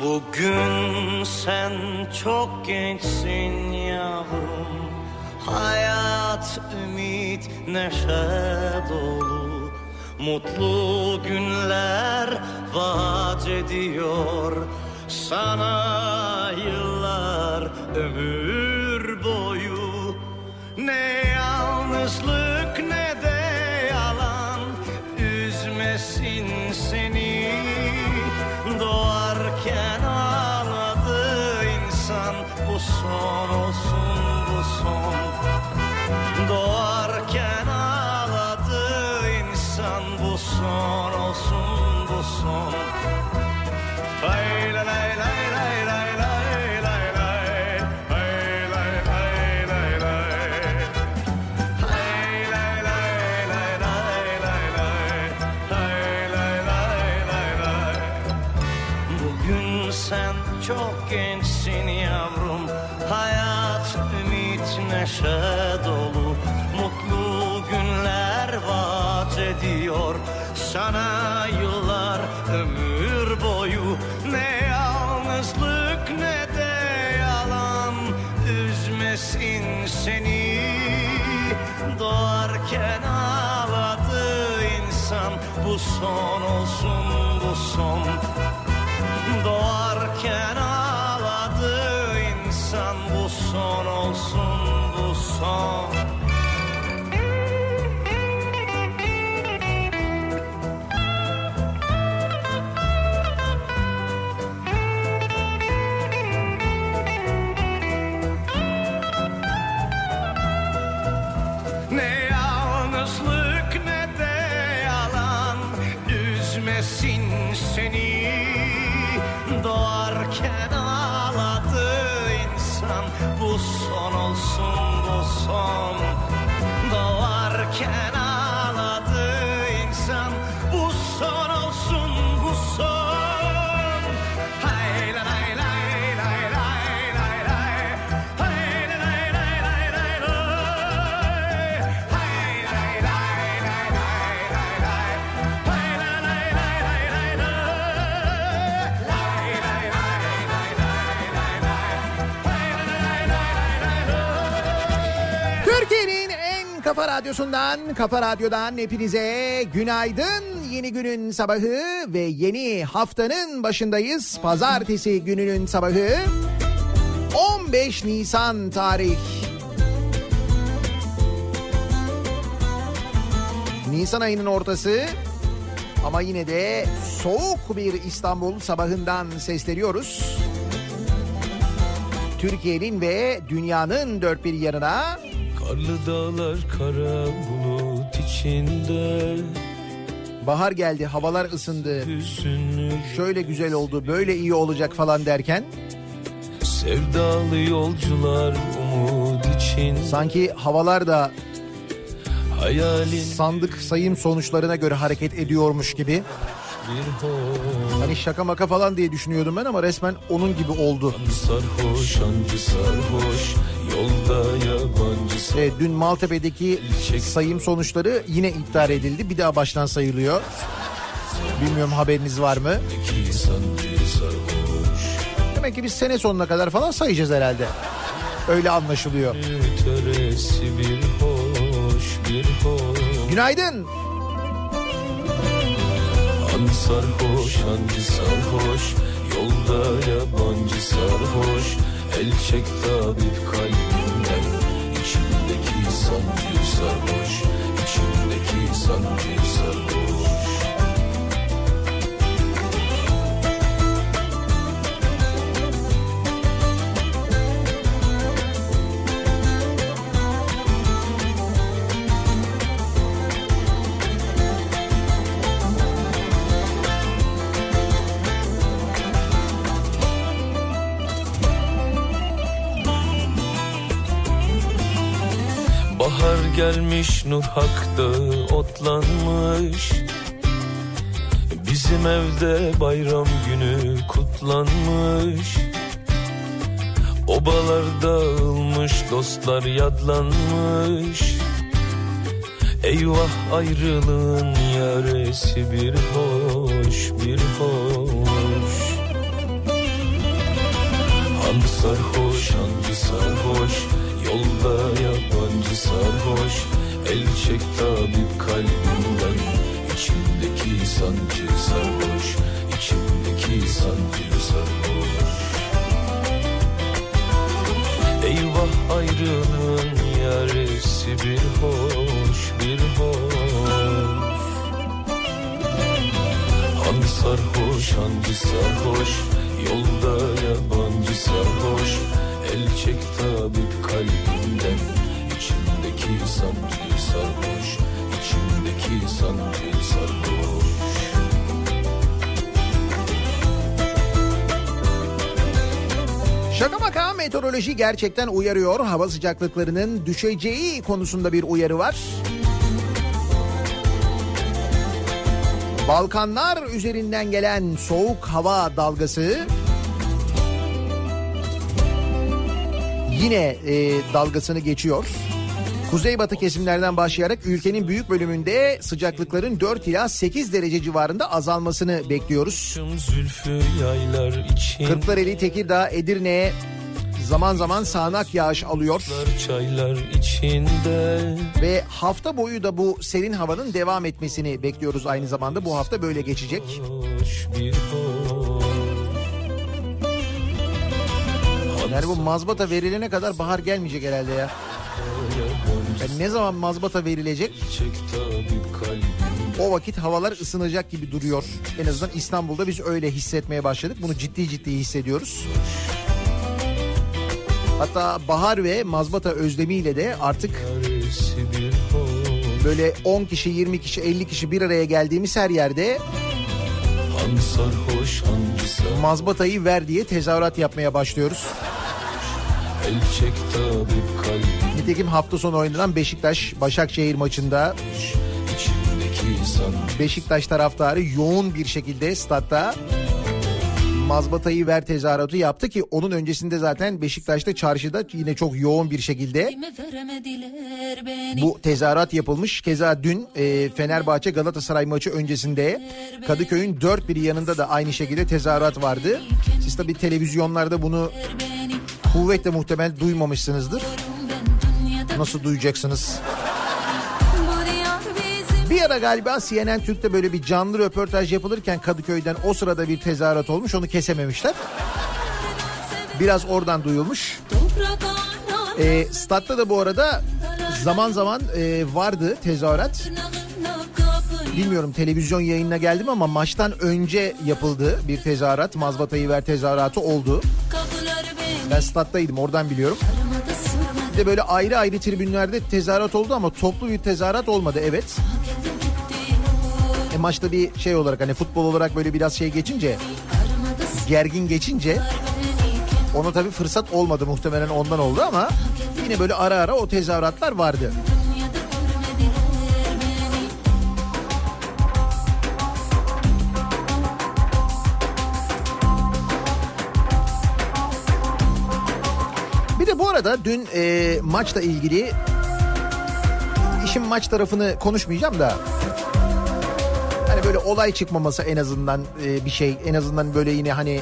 Bugün sen çok gençsin yavrum. Hayat, ümit, neşe dolu. Mutlu günler vaat ediyor. Sana yıllar ömür boyu. Ne yalnızlık radyosundan, kafa radyodan hepinize günaydın. Yeni günün sabahı ve yeni haftanın başındayız. Pazartesi gününün sabahı. 15 Nisan tarih. Nisan ayının ortası ama yine de soğuk bir İstanbul sabahından sesleniyoruz. Türkiye'nin ve dünyanın dört bir yanına Karlı dağlar kara bulut içinde. Bahar geldi, havalar ısındı, şöyle güzel oldu, böyle iyi olacak falan derken? Sevdalı yolcular umut için sanki havalar da Hayalin sandık sayım sonuçlarına göre hareket ediyormuş gibi. Hani şaka maka falan diye düşünüyordum ben ama resmen onun gibi oldu. Sarhoş sarhoş Yolda yabancı sarhoş Evet, dün Maltepe'deki sayım sonuçları yine iptal edildi. Bir daha baştan sayılıyor. Bilmiyorum haberiniz var mı? Demek ki biz sene sonuna kadar falan sayacağız herhalde. Öyle anlaşılıyor. Hoş Günaydın. An sarhoş hancı sarhoş? Yolda yabancı sarhoş. El çek tabip kalbimden İçimdeki sancı sarhoş. İçimdeki sancı sarhoş gelmiş nur hakta otlanmış. Bizim evde bayram günü kutlanmış. Obalar dağılmış dostlar yadlanmış. Eyvah ayrılığın yaresi bir hoş bir hoş. Hangi sarhoş hangi sarhoş Yolda yabancı sarhoş El çek tabip kalbimden İçimdeki sancı sarhoş İçimdeki sancı sarhoş. Eyvah ayrılığın yaresi bir hoş bir hoş. Hangi sarhoş hangi sarhoş Yolda yabancı sarhoş El çek tabip kalbimden İçimdeki sancı sarhoş İçimdeki sancı sarhoş Şaka maka meteoroloji gerçekten uyarıyor. Hava sıcaklıklarının düşeceği konusunda bir uyarı var. Balkanlar üzerinden gelen soğuk hava dalgası yine e, dalgasını geçiyor. Kuzeybatı kesimlerden başlayarak ülkenin büyük bölümünde sıcaklıkların 4 ila 8 derece civarında azalmasını bekliyoruz. Kırklareli, Tekirdağ, Edirne'ye zaman zaman sağanak yağış alıyor. Ve hafta boyu da bu serin havanın devam etmesini bekliyoruz aynı zamanda. Bu hafta böyle geçecek. bir hoş Yani bu mazbata verilene kadar bahar gelmeyecek herhalde ya. Yani ne zaman mazbata verilecek o vakit havalar ısınacak gibi duruyor. En azından İstanbul'da biz öyle hissetmeye başladık. Bunu ciddi ciddi hissediyoruz. Hatta bahar ve mazbata özlemiyle de artık böyle 10 kişi, 20 kişi, 50 kişi bir araya geldiğimiz her yerde mazbatayı ver diye tezahürat yapmaya başlıyoruz. Nitekim hafta sonu oynanan Beşiktaş Başakşehir maçında Beşiktaş taraftarı yoğun bir şekilde statta mazbatayı ver tezahüratı yaptı ki onun öncesinde zaten Beşiktaş'ta çarşıda yine çok yoğun bir şekilde bu tezahürat yapılmış. Keza dün e, Fenerbahçe Galatasaray maçı öncesinde Kadıköy'ün dört bir yanında da aynı şekilde tezahürat vardı. Siz tabii televizyonlarda bunu kuvvetle muhtemel duymamışsınızdır. Nasıl duyacaksınız? Bir ara galiba CNN Türk'te böyle bir canlı röportaj yapılırken Kadıköy'den o sırada bir tezahürat olmuş onu kesememişler. Biraz oradan duyulmuş. E, statta da bu arada zaman zaman e, vardı tezahürat. Bilmiyorum televizyon yayınına geldim ama maçtan önce yapıldı bir tezahürat. Mazbatayı ver tezahüratı oldu. beni Ben stattaydım oradan biliyorum. Bir de böyle ayrı ayrı tribünlerde tezahürat oldu ama toplu bir tezahürat olmadı evet. E, maçta bir şey olarak hani futbol olarak böyle biraz şey geçince gergin geçince ona tabii fırsat olmadı muhtemelen ondan oldu ama yine böyle ara ara o tezahüratlar vardı. Arada dün e, maçla ilgili işin maç tarafını konuşmayacağım da hani böyle olay çıkmaması en azından e, bir şey en azından böyle yine hani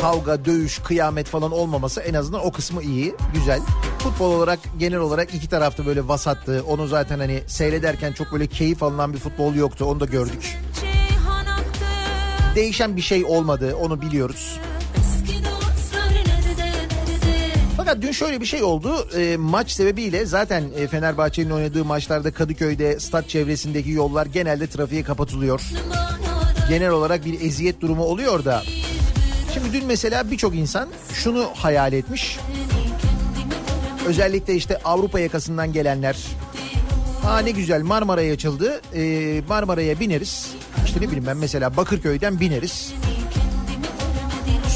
kavga, dövüş, kıyamet falan olmaması en azından o kısmı iyi, güzel. Futbol olarak genel olarak iki tarafta böyle vasattı. Onu zaten hani seyrederken çok böyle keyif alınan bir futbol yoktu. Onu da gördük. Değişen bir şey olmadı. Onu biliyoruz. Fakat dün şöyle bir şey oldu. E, maç sebebiyle zaten e, Fenerbahçe'nin oynadığı maçlarda Kadıköy'de stat çevresindeki yollar genelde trafiğe kapatılıyor. Genel olarak bir eziyet durumu oluyor da. Şimdi dün mesela birçok insan şunu hayal etmiş. Özellikle işte Avrupa yakasından gelenler. Aa ne güzel Marmara'ya açıldı. Ee, Marmara'ya bineriz. İşte ne bileyim ben mesela Bakırköy'den bineriz.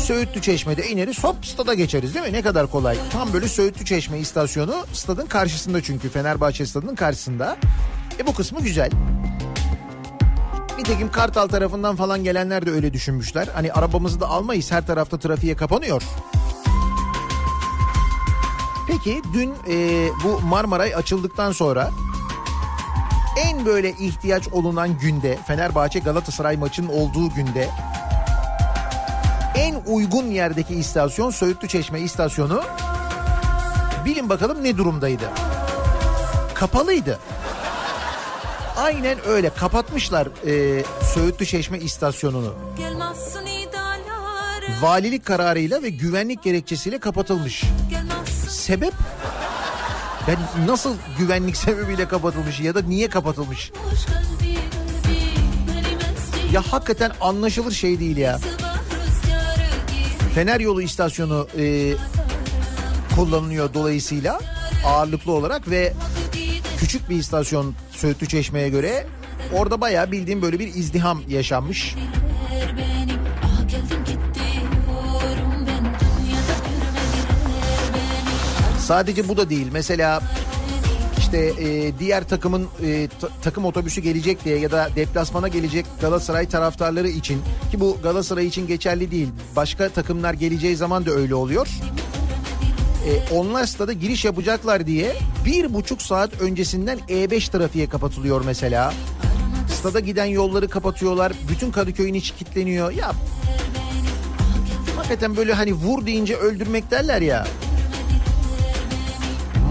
Söğütlü Çeşme'de ineriz hop stada geçeriz değil mi? Ne kadar kolay. Tam böyle Söğütlü Çeşme istasyonu stadın karşısında çünkü Fenerbahçe stadının karşısında. E bu kısmı güzel. Nitekim Kartal tarafından falan gelenler de öyle düşünmüşler. Hani arabamızı da almayız her tarafta trafiğe kapanıyor. Peki dün e, bu Marmaray açıldıktan sonra en böyle ihtiyaç olunan günde Fenerbahçe Galatasaray maçının olduğu günde en uygun yerdeki istasyon Söğütlü Çeşme istasyonu. Bilin bakalım ne durumdaydı? Kapalıydı. Aynen öyle kapatmışlar e, Söğütlü Çeşme istasyonunu. Valilik kararıyla ve güvenlik gerekçesiyle kapatılmış. Sebep? Yani nasıl güvenlik sebebiyle kapatılmış ya da niye kapatılmış? Ya hakikaten anlaşılır şey değil ya. Fener yolu istasyonu e, kullanılıyor dolayısıyla ağırlıklı olarak ve küçük bir istasyon Söğütlü Çeşme'ye göre orada bayağı bildiğim böyle bir izdiham yaşanmış. Sadece bu da değil. Mesela işte e, diğer takımın e, ta- takım otobüsü gelecek diye ya da deplasmana gelecek Galatasaray taraftarları için ki bu Galatasaray için geçerli değil. Başka takımlar geleceği zaman da öyle oluyor. E, onlar stada giriş yapacaklar diye bir buçuk saat öncesinden E5 trafiğe kapatılıyor mesela. Stada giden yolları kapatıyorlar. Bütün Kadıköy'ün içi kilitleniyor. Ya hakikaten böyle hani vur deyince öldürmek derler ya.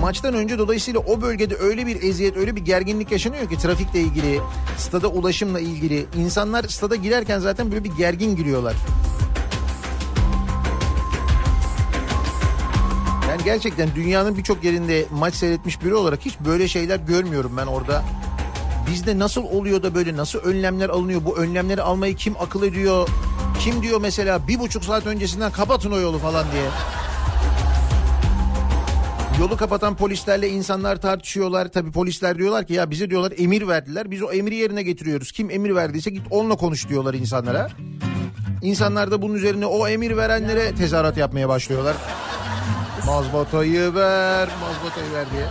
Maçtan önce dolayısıyla o bölgede öyle bir eziyet, öyle bir gerginlik yaşanıyor ki trafikle ilgili, stada ulaşımla ilgili. insanlar stada girerken zaten böyle bir gergin giriyorlar. Yani gerçekten dünyanın birçok yerinde maç seyretmiş biri olarak hiç böyle şeyler görmüyorum ben orada. Bizde nasıl oluyor da böyle nasıl önlemler alınıyor? Bu önlemleri almayı kim akıl ediyor? Kim diyor mesela bir buçuk saat öncesinden kapatın o yolu falan diye. Yolu kapatan polislerle insanlar tartışıyorlar. Tabii polisler diyorlar ki ya bize diyorlar emir verdiler. Biz o emri yerine getiriyoruz. Kim emir verdiyse git onunla konuş diyorlar insanlara. İnsanlar da bunun üzerine o emir verenlere tezahürat yapmaya başlıyorlar. Mazbatayı ver, mazbatayı ver diye.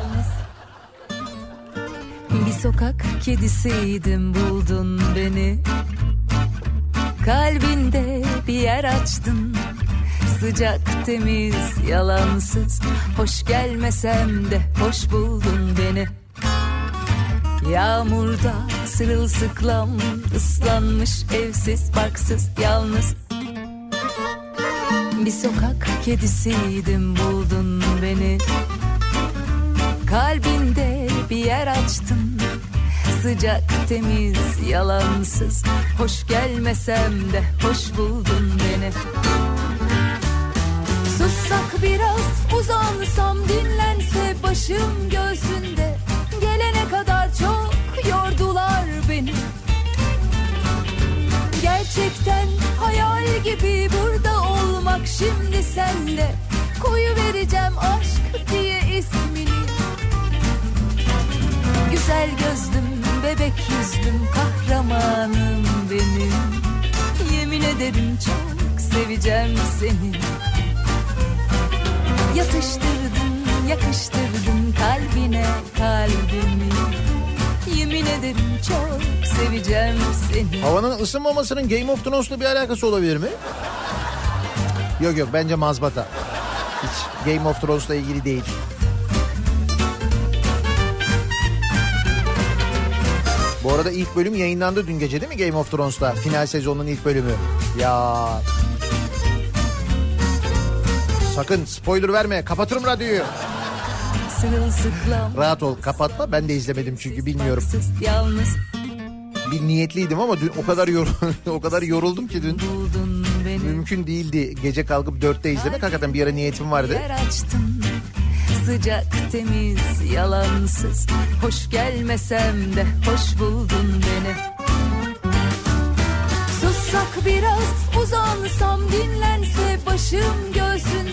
Bir sokak kedisiydim buldun beni Kalbinde bir yer açtın Sıcak temiz yalansız. Hoş gelmesem de hoş buldun beni. Yağmurda sırılsıklam ıslanmış evsiz barksız yalnız. Bir sokak kedisiydim buldun beni. Kalbinde bir yer açtın Sıcak temiz yalansız. Hoş gelmesem de hoş buldun beni Sussak biraz uzansam dinlense başım göğsünde. Gelene kadar çok yordular beni. Gerçekten hayal gibi burada olmak şimdi sende Koyu vereceğim aşk diye ismini. Güzel gözlüm, bebek yüzlüm, kahramanım benim. Yemin ederim çok seveceğim seni Yatıştırdın, yakıştırdın kalbine kalbimi Yemin ederim çok seveceğim seni Havanın ısınmamasının Game of Thrones'la bir alakası olabilir mi? Yok yok bence mazbata. Hiç Game of Thrones'la ilgili değil. Bu arada ilk bölüm yayınlandı dün gece değil mi Game of Thrones'ta? Final sezonunun ilk bölümü. Ya. Sakın spoiler verme. Kapatırım radyoyu. Rahat ol. Kapatma. Ben de izlemedim çünkü bilmiyorum. Yalnız Bir niyetliydim ama dün o kadar yor o kadar yoruldum ki dün. Mümkün değildi gece kalkıp dörtte izlemek. Hakikaten bir ara niyetim vardı. Sıcak temiz yalansız Hoş gelmesem de hoş buldun beni Sussak biraz uzansam dinlense başım göğsünde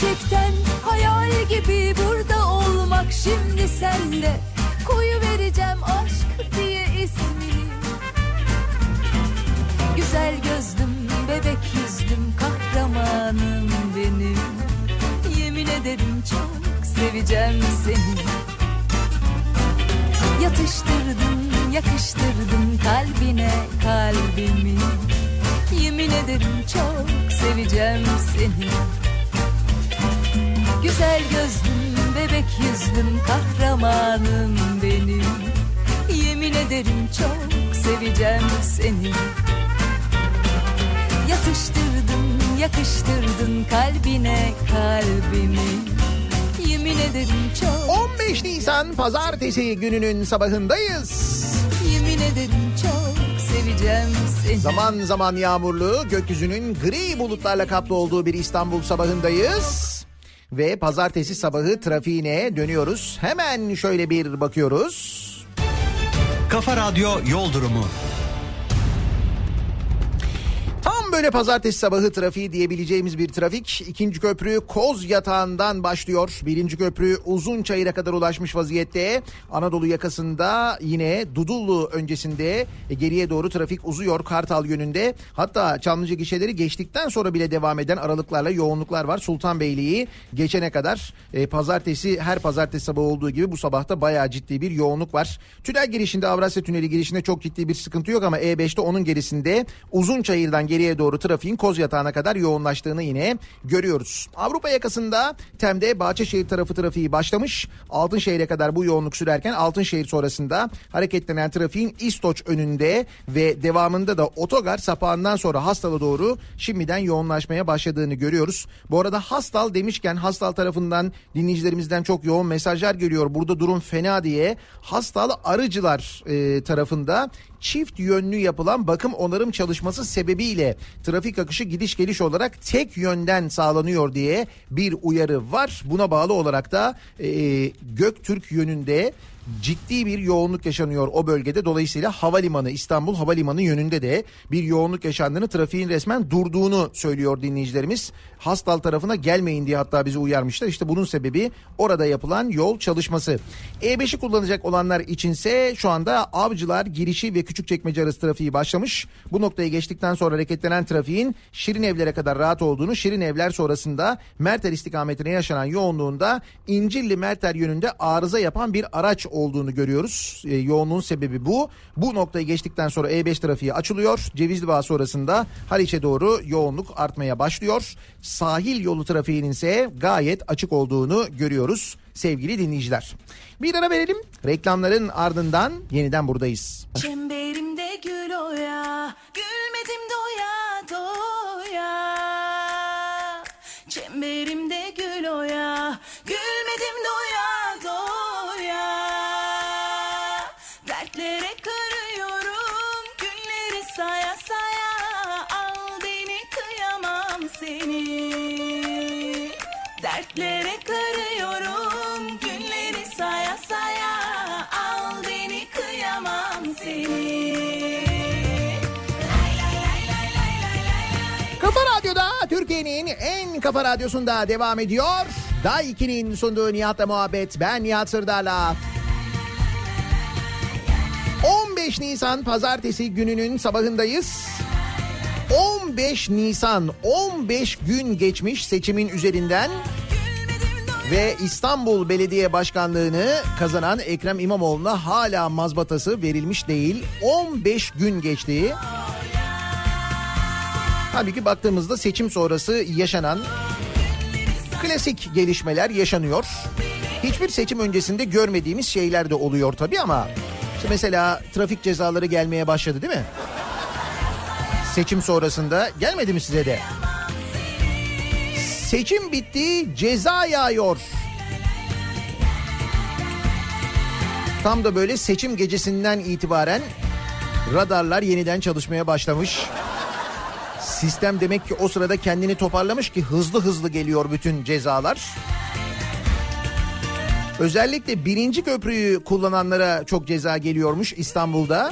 Gerçekten hayal gibi burada olmak şimdi sende Koyu vereceğim aşk diye ismini Güzel gözlüm, bebek yüzlüm, kahramanım benim. Yemin ederim çok seveceğim seni. Yatıştırdın, yakıştırdın kalbine kalbimi. Yemin ederim çok seveceğim seni Güzel gözlüm, bebek yüzlüm, kahramanım benim Yemin ederim çok seveceğim seni Yatıştırdın yakıştırdın kalbine kalbimi Yemin ederim çok 15 Nisan pazartesi gününün sabahındayız. Yemin ederim çok seveceğim seni Zaman zaman yağmurlu, gökyüzünün gri bulutlarla kaplı olduğu bir İstanbul sabahındayız. Ve pazartesi sabahı trafiğine dönüyoruz. Hemen şöyle bir bakıyoruz. Kafa Radyo Yol Durumu. Böyle pazartesi sabahı trafiği diyebileceğimiz bir trafik. İkinci köprü Koz Yatağı'ndan başlıyor. Birinci köprü Uzunçayır'a kadar ulaşmış vaziyette. Anadolu yakasında yine Dudullu öncesinde e, geriye doğru trafik uzuyor Kartal yönünde. Hatta Çamlıca gişeleri geçtikten sonra bile devam eden aralıklarla yoğunluklar var. Sultanbeyli'yi geçene kadar e, pazartesi her pazartesi sabahı olduğu gibi bu sabahta bayağı ciddi bir yoğunluk var. Tünel girişinde Avrasya Tüneli girişinde çok ciddi bir sıkıntı yok ama E5'te onun gerisinde Uzunçayır'dan geriye doğru trafiğin Koz Yatağı'na kadar yoğunlaştığını yine görüyoruz. Avrupa yakasında Tem'de Bahçeşehir tarafı trafiği başlamış. Altınşehir'e kadar bu yoğunluk sürerken Altınşehir sonrasında hareketlenen trafiğin İstoç önünde ve devamında da otogar sapağından sonra Hastal'a doğru şimdiden yoğunlaşmaya başladığını görüyoruz. Bu arada Hastal demişken Hastal tarafından dinleyicilerimizden çok yoğun mesajlar geliyor. Burada durum fena diye Hastal Arıcılar e, tarafında çift yönlü yapılan bakım onarım çalışması sebebiyle trafik akışı gidiş geliş olarak tek yönden sağlanıyor diye bir uyarı var. Buna bağlı olarak da e, Göktürk yönünde ciddi bir yoğunluk yaşanıyor o bölgede. Dolayısıyla havalimanı İstanbul Havalimanı yönünde de bir yoğunluk yaşandığını trafiğin resmen durduğunu söylüyor dinleyicilerimiz. Hastal tarafına gelmeyin diye hatta bizi uyarmışlar. İşte bunun sebebi orada yapılan yol çalışması. E5'i kullanacak olanlar içinse şu anda Avcılar girişi ve Küçükçekmece arası trafiği başlamış. Bu noktayı geçtikten sonra hareketlenen trafiğin Şirin Evler'e kadar rahat olduğunu, Şirin Evler sonrasında Merter istikametine yaşanan yoğunluğunda İncilli Merter yönünde arıza yapan bir araç olduğunu görüyoruz. E, yoğunluğun sebebi bu. Bu noktayı geçtikten sonra E5 trafiği açılıyor. Cevizli Bağ sonrasında Haliç'e doğru yoğunluk artmaya başlıyor. Sahil yolu trafiğinin ise gayet açık olduğunu görüyoruz sevgili dinleyiciler. Bir ara verelim. Reklamların ardından yeniden buradayız. Çemberimde gül oya, gülmedim doya doya. Çemberimde gül oya, gülmedim doya. Seni. Dertlere karıyorum, günleri saya saya. Al beni kıyamam seni. Kafa Radyo'da Türkiye'nin en kafa radyosunda devam ediyor. Day 2'nin sunduğu Nihat'la muhabbet. Ben Nihat Sırdar'la. 15 Nisan pazartesi gününün sabahındayız. 15 Nisan 15 gün geçmiş seçimin üzerinden ve İstanbul Belediye Başkanlığı'nı kazanan Ekrem İmamoğlu'na hala mazbatası verilmiş değil. 15 gün geçti. Halbuki baktığımızda seçim sonrası yaşanan klasik gelişmeler yaşanıyor. Hiçbir seçim öncesinde görmediğimiz şeyler de oluyor tabii ama işte mesela trafik cezaları gelmeye başladı değil mi? Seçim sonrasında gelmedi mi size de? Seçim bitti, ceza yağıyor. Tam da böyle seçim gecesinden itibaren radarlar yeniden çalışmaya başlamış. Sistem demek ki o sırada kendini toparlamış ki hızlı hızlı geliyor bütün cezalar. Özellikle birinci köprüyü kullananlara çok ceza geliyormuş İstanbul'da.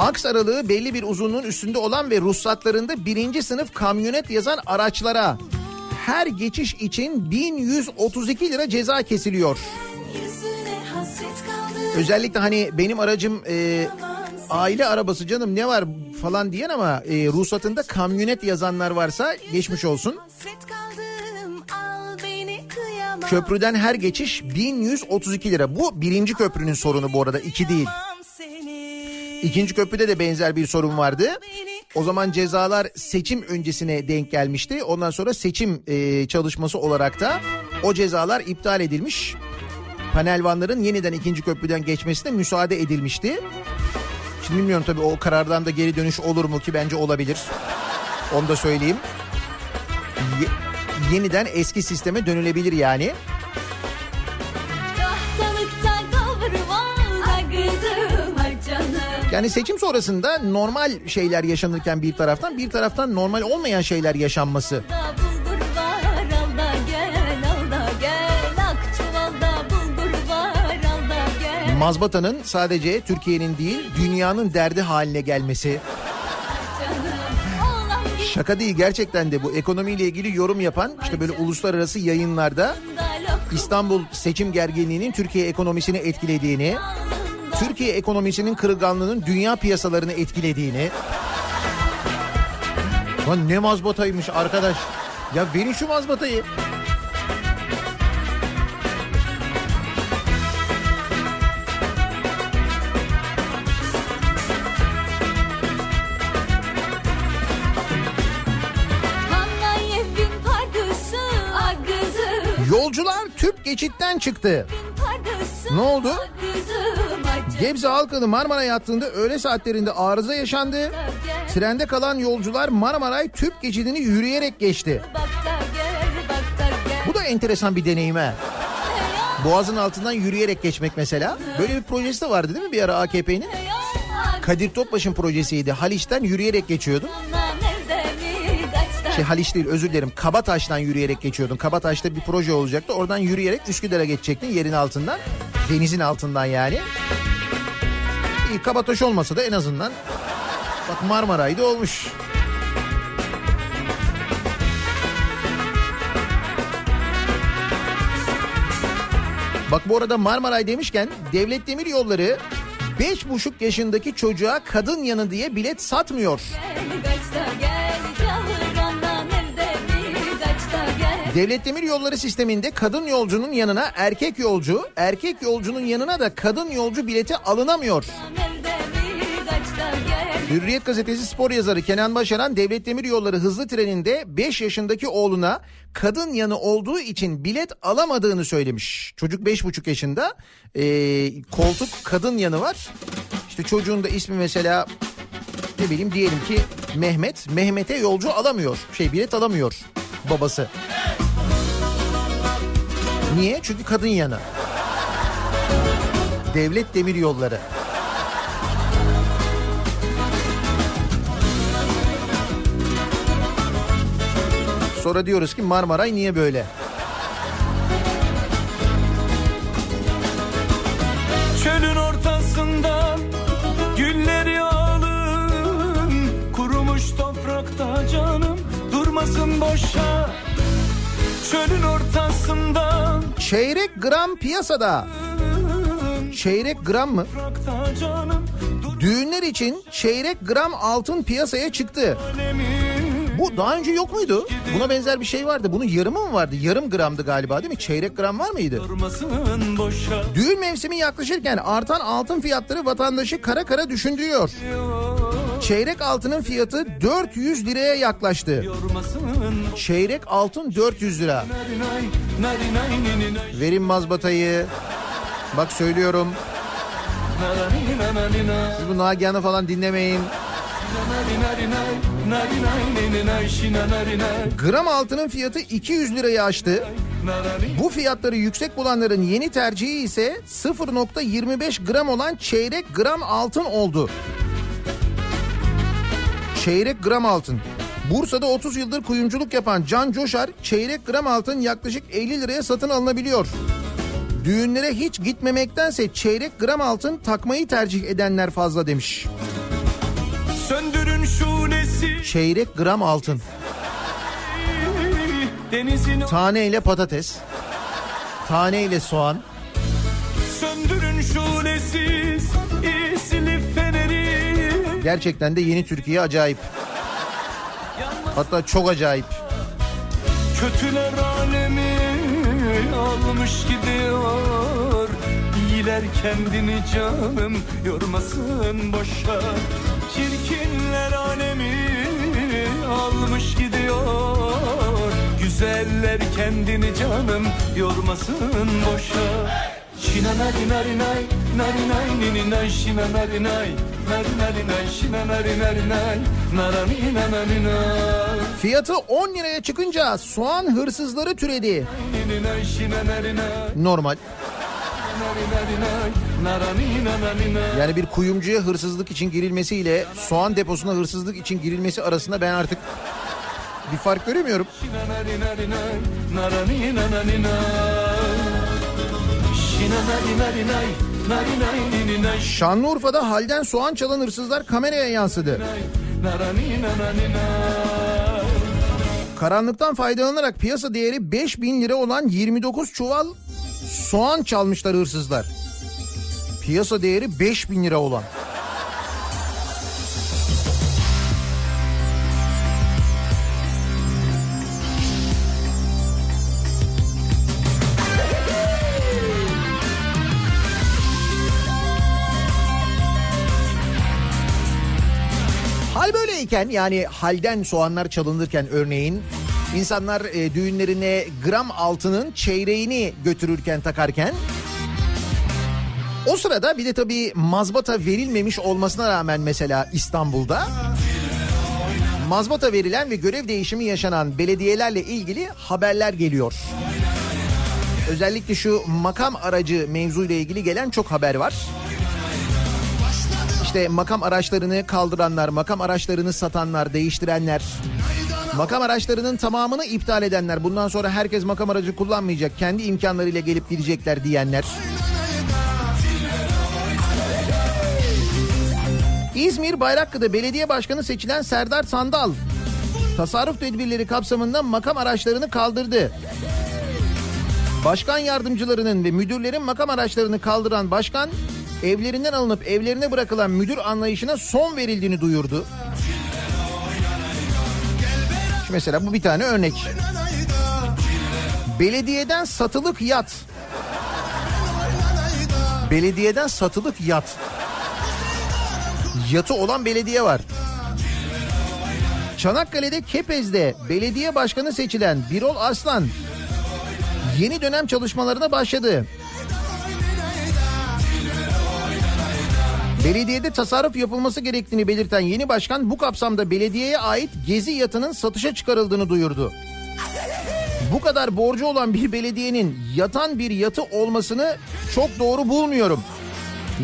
Aks aralığı belli bir uzunluğun üstünde olan ve ruhsatlarında birinci sınıf kamyonet yazan araçlara her geçiş için 1132 lira ceza kesiliyor. Özellikle hani benim aracım e, aile arabası canım ne var falan diyen ama e, ruhsatında kamyonet yazanlar varsa geçmiş olsun. Köprüden her geçiş 1132 lira. Bu birinci köprünün sorunu bu arada iki değil. İkinci köprüde de benzer bir sorun vardı. O zaman cezalar seçim öncesine denk gelmişti. Ondan sonra seçim e, çalışması olarak da o cezalar iptal edilmiş. panel vanların yeniden ikinci köprüden geçmesine müsaade edilmişti. Şimdi bilmiyorum tabii o karardan da geri dönüş olur mu ki bence olabilir. Onu da söyleyeyim. Ye- yeniden eski sisteme dönülebilir yani. Yani seçim sonrasında normal şeyler yaşanırken bir taraftan bir taraftan normal olmayan şeyler yaşanması. Mazbatanın sadece Türkiye'nin değil dünyanın derdi haline gelmesi. Şaka değil gerçekten de bu ekonomiyle ilgili yorum yapan işte böyle uluslararası yayınlarda İstanbul seçim gerginliğinin Türkiye ekonomisini etkilediğini, Türkiye ekonomisinin kırılganlığının dünya piyasalarını etkilediğini. Lan ne mazbataymış arkadaş. Ya verin şu mazbatayı. Yolcular tüp geçitten çıktı. Ne oldu? Gebze Halkalı Marmara yattığında öğle saatlerinde arıza yaşandı. Trende kalan yolcular Marmaray tüp geçidini yürüyerek geçti. Bu da enteresan bir deneyim ha. Boğazın altından yürüyerek geçmek mesela. Böyle bir projesi de vardı değil mi bir ara AKP'nin? Kadir Topbaş'ın projesiydi. Haliç'ten yürüyerek kaçta Şey Haliç değil özür dilerim. Kabataş'tan yürüyerek geçiyordun. Kabataş'ta bir proje olacaktı. Oradan yürüyerek Üsküdar'a geçecektin yerin altından. Denizin altından yani. İyi Kabataş olmasa da en azından bak Marmaray'da olmuş. Bak bu arada Marmaray demişken Devlet Demir Yolları 5,5 yaşındaki çocuğa kadın yanı diye bilet satmıyor. Gel Devlet Demir Yolları sisteminde kadın yolcunun yanına erkek yolcu, erkek yolcunun yanına da kadın yolcu bileti alınamıyor. Hürriyet gazetesi spor yazarı Kenan Başaran Devlet Demir Yolları hızlı treninde 5 yaşındaki oğluna kadın yanı olduğu için bilet alamadığını söylemiş. Çocuk 5,5 yaşında Ee, koltuk kadın yanı var. İşte çocuğun da ismi mesela ne bileyim diyelim ki Mehmet. Mehmet'e yolcu alamıyor. Şey bilet alamıyor babası. Niye? Çünkü kadın yanı. Devlet Demir Yolları. Sonra diyoruz ki Marmaray niye böyle? Durmasın boşa Çölün ortasından Çeyrek gram piyasada. Çeyrek gram mı? Düğünler için çeyrek gram altın piyasaya çıktı. Bu daha önce yok muydu? Buna benzer bir şey vardı. Bunun yarımı mı vardı? Yarım gramdı galiba değil mi? Çeyrek gram var mıydı? Düğün mevsimi yaklaşırken artan altın fiyatları vatandaşı kara kara düşündürüyor. Çeyrek altının fiyatı 400 liraya yaklaştı. Çeyrek altın 400 lira. Verin mazbatayı. Bak söylüyorum. Siz bu Nagihan'ı falan dinlemeyin. Gram altının fiyatı 200 lirayı aştı. Bu fiyatları yüksek bulanların yeni tercihi ise 0.25 gram olan çeyrek gram altın oldu. Çeyrek gram altın. Bursa'da 30 yıldır kuyumculuk yapan Can Coşar çeyrek gram altın yaklaşık 50 liraya satın alınabiliyor. Düğünlere hiç gitmemektense çeyrek gram altın takmayı tercih edenler fazla demiş. Söndürün şunesi Çeyrek gram altın. denizin Taneyle patates. Taneyle soğan. Söndürün isli feneri Gerçekten de yeni Türkiye acayip. Hatta çok acayip. Kötüler alemi almış gidiyor İyiler kendini canım yormasın boşa Çirkinler alemi almış gidiyor Güzeller kendini canım yormasın boşa Şina nari nari nay Nari nay nini nay Şina nari nay Nari nari nay Şina nari nari nay Narani nanani nay Fiyatı 10 liraya çıkınca soğan hırsızları türedi. Nini nay Şina nari nay Normal. Yani bir kuyumcuya hırsızlık için girilmesiyle soğan deposuna hırsızlık için girilmesi arasında ben artık bir fark göremiyorum. Şanlıurfa'da halden soğan çalan hırsızlar kameraya yansıdı. Karanlıktan faydalanarak piyasa değeri 5000 lira olan 29 çuval soğan çalmışlar hırsızlar. Piyasa değeri 5000 lira olan. Böyleyken yani halden soğanlar çalınırken örneğin insanlar e, düğünlerine gram altının çeyreğini götürürken takarken o sırada bir de tabii mazbata verilmemiş olmasına rağmen mesela İstanbul'da mazbata verilen ve görev değişimi yaşanan belediyelerle ilgili haberler geliyor. Özellikle şu makam aracı mevzuyla ilgili gelen çok haber var. İşte makam araçlarını kaldıranlar, makam araçlarını satanlar, değiştirenler, makam araçlarının tamamını iptal edenler, bundan sonra herkes makam aracı kullanmayacak, kendi imkanlarıyla gelip gidecekler diyenler. İzmir Bayrakkı'da belediye başkanı seçilen Serdar Sandal tasarruf tedbirleri kapsamında makam araçlarını kaldırdı. Başkan yardımcılarının ve müdürlerin makam araçlarını kaldıran başkan evlerinden alınıp evlerine bırakılan müdür anlayışına son verildiğini duyurdu. Şimdi mesela bu bir tane örnek. Belediyeden satılık yat. Belediyeden satılık yat. Yatı olan belediye var. Çanakkale'de Kepez'de belediye başkanı seçilen Birol Aslan yeni dönem çalışmalarına başladı. Belediyede tasarruf yapılması gerektiğini belirten yeni başkan bu kapsamda belediyeye ait gezi yatının satışa çıkarıldığını duyurdu. Bu kadar borcu olan bir belediyenin yatan bir yatı olmasını çok doğru bulmuyorum.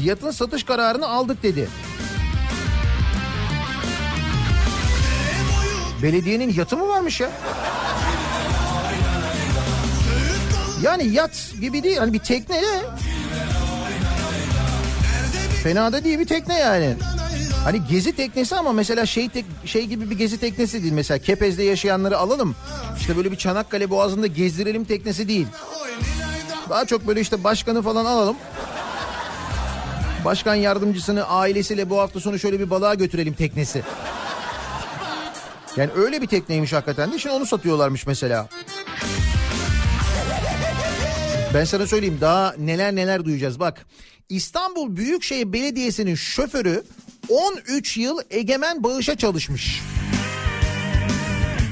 Yatın satış kararını aldık dedi. Belediyenin yatı mı varmış ya? Yani yat gibi değil hani bir tekne de. Fena da değil bir tekne yani. Hani gezi teknesi ama mesela şey tek, şey gibi bir gezi teknesi değil. Mesela Kepez'de yaşayanları alalım. İşte böyle bir Çanakkale Boğazı'nda gezdirelim teknesi değil. Daha çok böyle işte başkanı falan alalım. Başkan yardımcısını ailesiyle bu hafta sonu şöyle bir balığa götürelim teknesi. Yani öyle bir tekneymiş hakikaten de. Şimdi onu satıyorlarmış mesela. Ben sana söyleyeyim daha neler neler duyacağız. Bak İstanbul Büyükşehir Belediyesi'nin şoförü 13 yıl egemen bağışa çalışmış.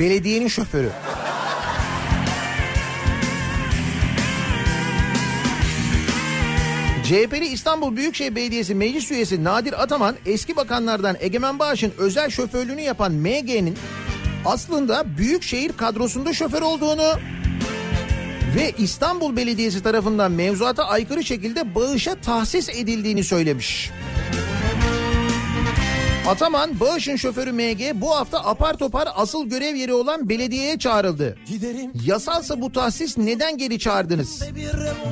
Belediyenin şoförü. CHP'li İstanbul Büyükşehir Belediyesi Meclis Üyesi Nadir Ataman eski bakanlardan Egemen Bağış'ın özel şoförlüğünü yapan MG'nin aslında Büyükşehir kadrosunda şoför olduğunu ve İstanbul Belediyesi tarafından mevzuata aykırı şekilde bağışa tahsis edildiğini söylemiş. Ataman bağışın şoförü MG bu hafta apar topar asıl görev yeri olan belediyeye çağrıldı. Yasalsa bu tahsis neden geri çağırdınız?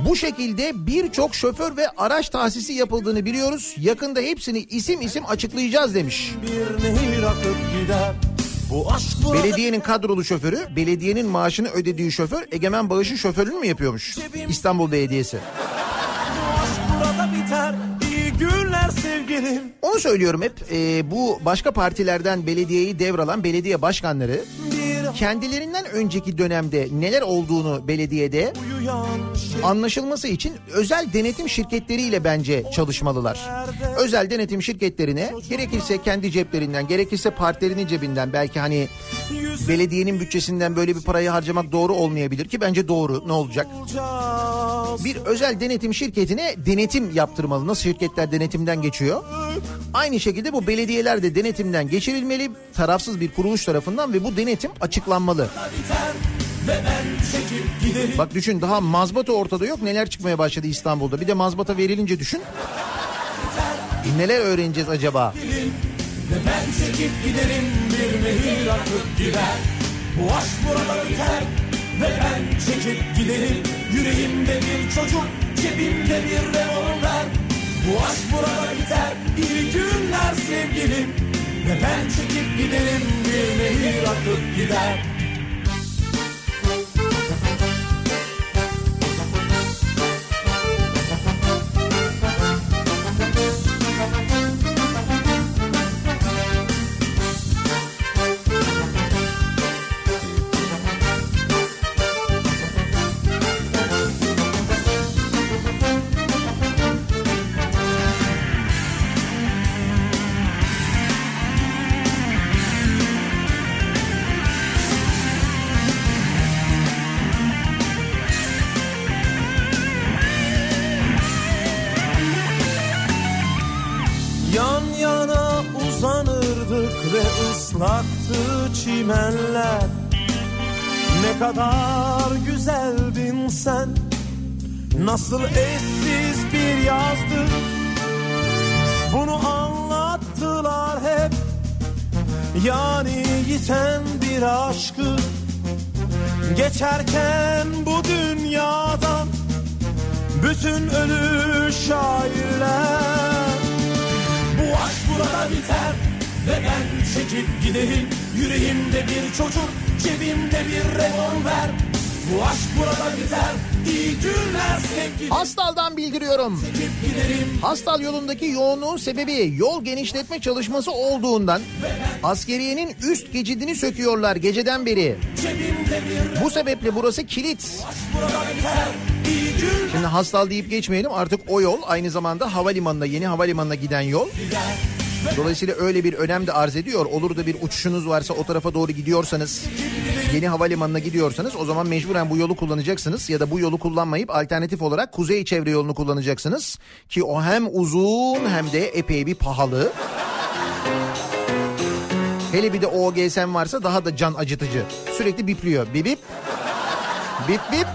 Bu şekilde birçok şoför ve araç tahsisi yapıldığını biliyoruz. Yakında hepsini isim isim açıklayacağız demiş. Bir nehir akıp gider. Belediyenin kadrolu şoförü, belediyenin maaşını ödediği şoför Egemen Bağış'ın şoförlüğünü mü yapıyormuş? İstanbul Belediyesi. biter. İyi günler sevgilim. Onu söylüyorum hep e, bu başka partilerden belediyeyi devralan belediye başkanları Bir kendilerinden önceki dönemde neler olduğunu belediyede anlaşılması için özel denetim şirketleriyle bence çalışmalılar. Özel denetim şirketlerine gerekirse kendi ceplerinden gerekirse partilerinin cebinden belki hani belediyenin bütçesinden böyle bir parayı harcamak doğru olmayabilir ki bence doğru ne olacak? Bir özel denetim şirketine denetim yaptırmalı. Nasıl şirketler denetimden geçiyor? Aynı şekilde bu belediyeler de denetimden geçirilmeli tarafsız bir kuruluş tarafından ve bu denetim açıklanmalı. Bak düşün daha mazbata ortada yok neler çıkmaya başladı İstanbul'da. Bir de mazbata verilince düşün. Neler öğreneceğiz acaba? Ben çekip giderim bir nehir akıp gider Bu aşk burada biter ve ben çekip giderim Yüreğimde bir çocuk cebimde bir revolver Bu aşk burada biter iyi günler sevgilim Ve ben çekip giderim bir nehir akıp gider Hastal yolundaki yoğunluğun sebebi yol genişletme çalışması olduğundan askeriyenin üst geçidini söküyorlar geceden beri. Bu sebeple burası kilit. Şimdi Hastal deyip geçmeyelim artık o yol aynı zamanda havalimanına yeni havalimanına giden yol. Dolayısıyla öyle bir önem de arz ediyor. Olur da bir uçuşunuz varsa o tarafa doğru gidiyorsanız yeni havalimanına gidiyorsanız o zaman mecburen bu yolu kullanacaksınız ya da bu yolu kullanmayıp alternatif olarak kuzey çevre yolunu kullanacaksınız ki o hem uzun hem de epey bir pahalı. Hele bir de OGS'm varsa daha da can acıtıcı. Sürekli bipliyor. Bip bip. Bip bip.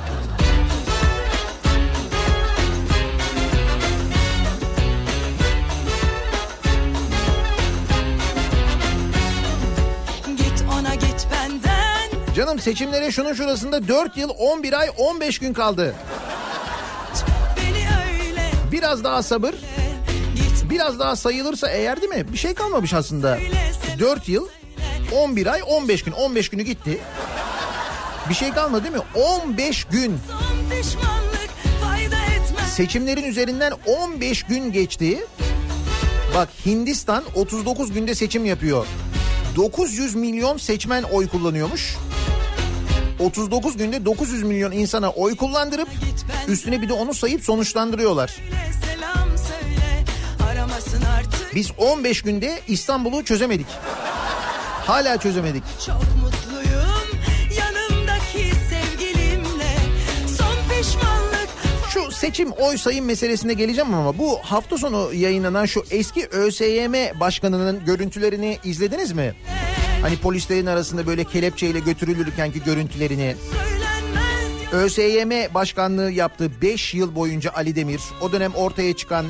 Canım seçimlere şunun şurasında 4 yıl 11 ay 15 gün kaldı. Biraz daha sabır. Biraz daha sayılırsa eğer değil mi? Bir şey kalmamış aslında. 4 yıl 11 ay 15 gün. 15 günü gitti. Bir şey kalmadı değil mi? 15 gün. Seçimlerin üzerinden 15 gün geçti. Bak Hindistan 39 günde seçim yapıyor. 900 milyon seçmen oy kullanıyormuş. 39 günde 900 milyon insana oy kullandırıp üstüne bir de onu sayıp sonuçlandırıyorlar. Biz 15 günde İstanbul'u çözemedik. Hala çözemedik. Çok mutluyum yanımdaki sevgilimle Son pişmanlık Şu seçim oy sayım meselesine geleceğim ama bu hafta sonu yayınlanan şu eski ÖSYM başkanının görüntülerini izlediniz mi? Hani polislerin arasında böyle kelepçeyle götürülürkenki görüntülerini. söylenmez ÖSYM başkanlığı yaptı 5 yıl boyunca Ali Demir. O dönem ortaya çıkan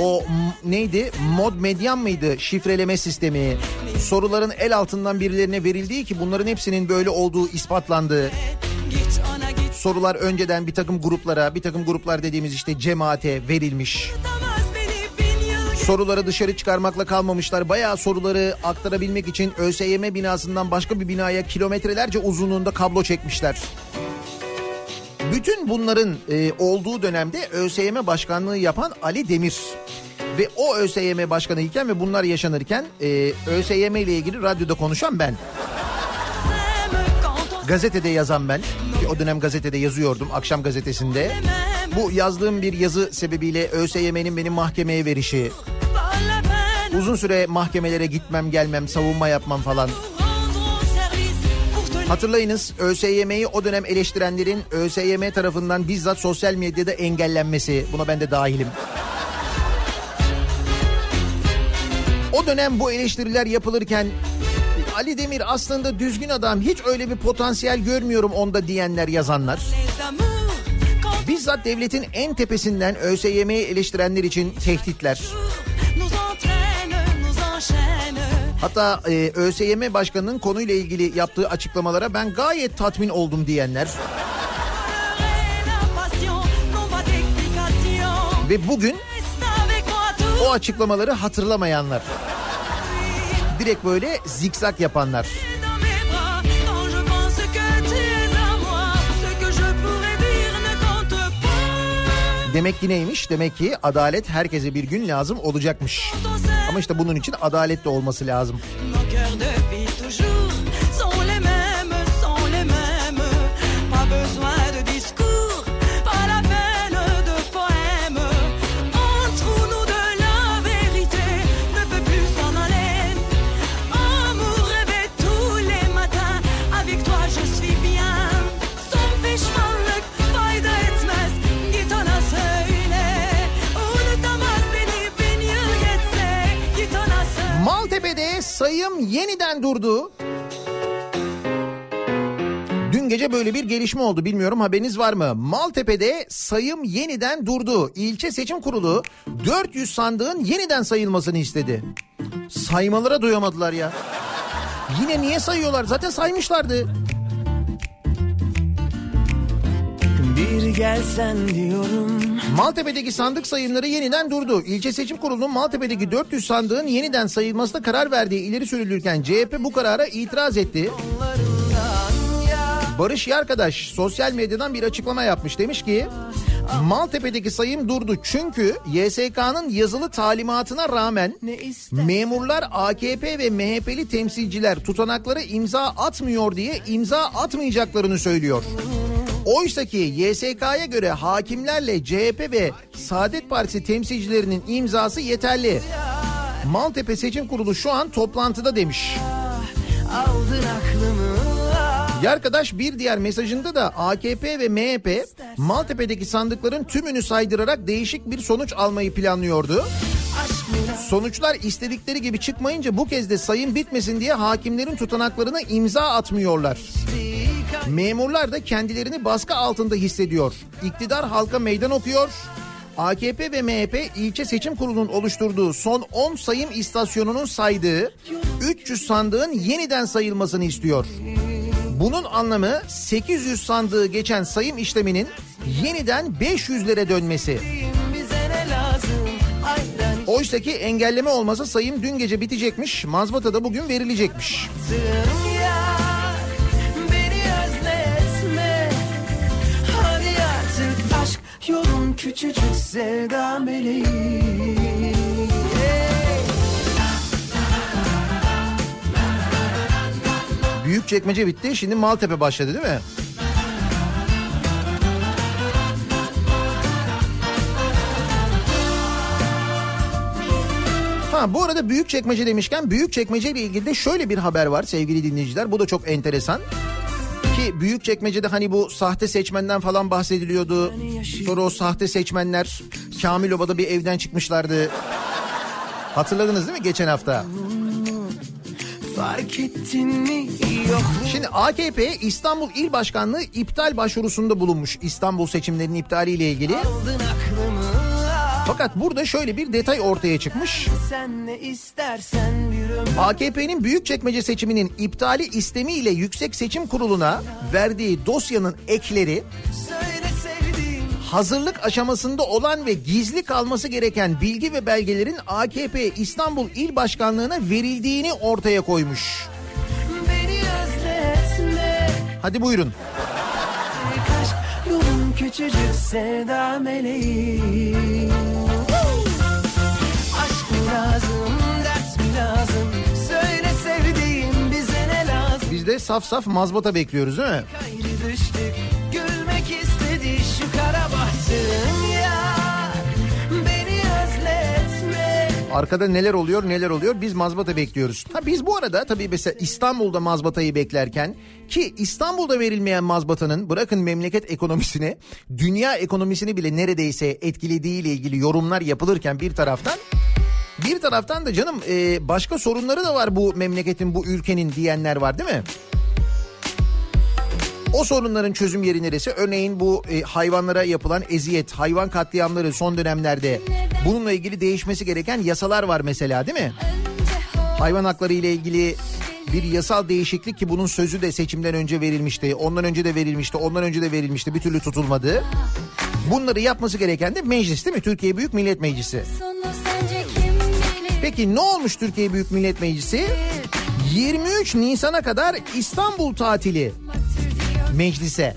o neydi? Mod medyan mıydı? Şifreleme sistemi. Soruların el altından birilerine verildiği ki bunların hepsinin böyle olduğu ispatlandı. Sorular önceden bir takım gruplara, bir takım gruplar dediğimiz işte cemaate verilmiş. tutamaz Soruları dışarı çıkarmakla kalmamışlar. Bayağı soruları aktarabilmek için ÖSYM binasından başka bir binaya kilometrelerce uzunluğunda kablo çekmişler. Bütün bunların e, olduğu dönemde ÖSYM başkanlığı yapan Ali Demir ve o ÖSYM başkanı iken ve bunlar yaşanırken e, ÖSYM ile ilgili radyoda konuşan ben. gazetede yazan ben. Ki o dönem gazetede yazıyordum akşam gazetesinde. Bu yazdığım bir yazı sebebiyle ÖSYM'nin benim mahkemeye verişi, uzun süre mahkemelere gitmem gelmem, savunma yapmam falan. Hatırlayınız ÖSYM'yi o dönem eleştirenlerin ÖSYM tarafından bizzat sosyal medyada engellenmesi. Buna ben de dahilim. O dönem bu eleştiriler yapılırken Ali Demir aslında düzgün adam hiç öyle bir potansiyel görmüyorum onda diyenler yazanlar. Bizzat devletin en tepesinden ÖSYM'yi eleştirenler için tehditler. Hatta e, ÖSYM Başkanı'nın konuyla ilgili yaptığı açıklamalara ben gayet tatmin oldum diyenler. Ve bugün o açıklamaları hatırlamayanlar. Direkt böyle zikzak yapanlar. Demek ki neymiş? Demek ki adalet herkese bir gün lazım olacakmış. Ama işte bunun için adalet de olması lazım. Yeniden durdu. Dün gece böyle bir gelişme oldu bilmiyorum haberiniz var mı? Maltepe'de sayım yeniden durdu. İlçe Seçim Kurulu 400 sandığın yeniden sayılmasını istedi. Saymalara doyamadılar ya. Yine niye sayıyorlar? Zaten saymışlardı. Bir gelsen diyorum Maltepe'deki sandık sayımları yeniden durdu. İlçe Seçim Kurulu'nun Maltepe'deki 400 sandığın yeniden sayılmasına karar verdiği ileri sürülürken CHP bu karara itiraz etti. Barış Yarkadaş sosyal medyadan bir açıklama yapmış. Demiş ki Maltepe'deki sayım durdu çünkü YSK'nın yazılı talimatına rağmen memurlar AKP ve MHP'li temsilciler tutanaklara imza atmıyor diye imza atmayacaklarını söylüyor. Oysa ki YSK'ya göre hakimlerle CHP ve Saadet Partisi temsilcilerinin imzası yeterli. Maltepe Seçim Kurulu şu an toplantıda demiş. aldın aklımı Yarkadaş bir diğer mesajında da AKP ve MHP Maltepe'deki sandıkların tümünü saydırarak değişik bir sonuç almayı planlıyordu. Sonuçlar istedikleri gibi çıkmayınca bu kez de sayım bitmesin diye hakimlerin tutanaklarına imza atmıyorlar. Memurlar da kendilerini baskı altında hissediyor. İktidar halka meydan okuyor. AKP ve MHP ilçe seçim kurulunun oluşturduğu son 10 sayım istasyonunun saydığı 300 sandığın yeniden sayılmasını istiyor. Bunun anlamı 800 sandığı geçen sayım işleminin yeniden 500'lere dönmesi. Oysa ki engelleme olmasa sayım dün gece bitecekmiş. Mazbata da bugün verilecekmiş. Yolun küçücük sevda meleği Büyük çekmece bitti. Şimdi Maltepe başladı değil mi? Ha bu arada büyük çekmece demişken büyük çekmece ile ilgili de şöyle bir haber var sevgili dinleyiciler. Bu da çok enteresan. Ki büyük çekmecede hani bu sahte seçmenden falan bahsediliyordu. Sonra o sahte seçmenler Kamil Oba'da bir evden çıkmışlardı. Hatırladınız değil mi geçen hafta? Fark ettin mi yok mu? Şimdi AKP İstanbul İl Başkanlığı iptal başvurusunda bulunmuş İstanbul seçimlerinin iptaliyle ilgili. Fakat burada şöyle bir detay ortaya çıkmış. AKP'nin Büyükçekmece seçiminin iptali istemiyle Yüksek Seçim Kurulu'na verdiği dosyanın ekleri Söyle hazırlık aşamasında olan ve gizli kalması gereken bilgi ve belgelerin AKP İstanbul İl Başkanlığı'na verildiğini ortaya koymuş. Hadi buyurun. Küçücük sevda meleği Aşk mı lazım, dert mi lazım Söyle sevdiğim bize ne lazım biz de saf saf mazbata bekliyoruz değil mi? Düştük İstedi şu kara bahtım ya Beni özletme Arkada neler oluyor neler oluyor biz mazbata bekliyoruz. Ha biz bu arada tabii mesela İstanbul'da mazbatayı beklerken ki İstanbul'da verilmeyen mazbatanın bırakın memleket ekonomisini dünya ekonomisini bile neredeyse etkilediği ile ilgili yorumlar yapılırken bir taraftan bir taraftan da canım e, başka sorunları da var bu memleketin bu ülkenin diyenler var değil mi? O sorunların çözüm yeri neresi? Örneğin bu e, hayvanlara yapılan eziyet, hayvan katliamları son dönemlerde bununla ilgili değişmesi gereken yasalar var mesela değil mi? Hayvan hakları ile ilgili bir yasal değişiklik ki bunun sözü de seçimden önce verilmişti. Ondan önce de verilmişti, ondan önce de verilmişti. Bir türlü tutulmadı. Bunları yapması gereken de meclis değil mi? Türkiye Büyük Millet Meclisi. Peki ne olmuş Türkiye Büyük Millet Meclisi? 23 Nisan'a kadar İstanbul tatili meclise.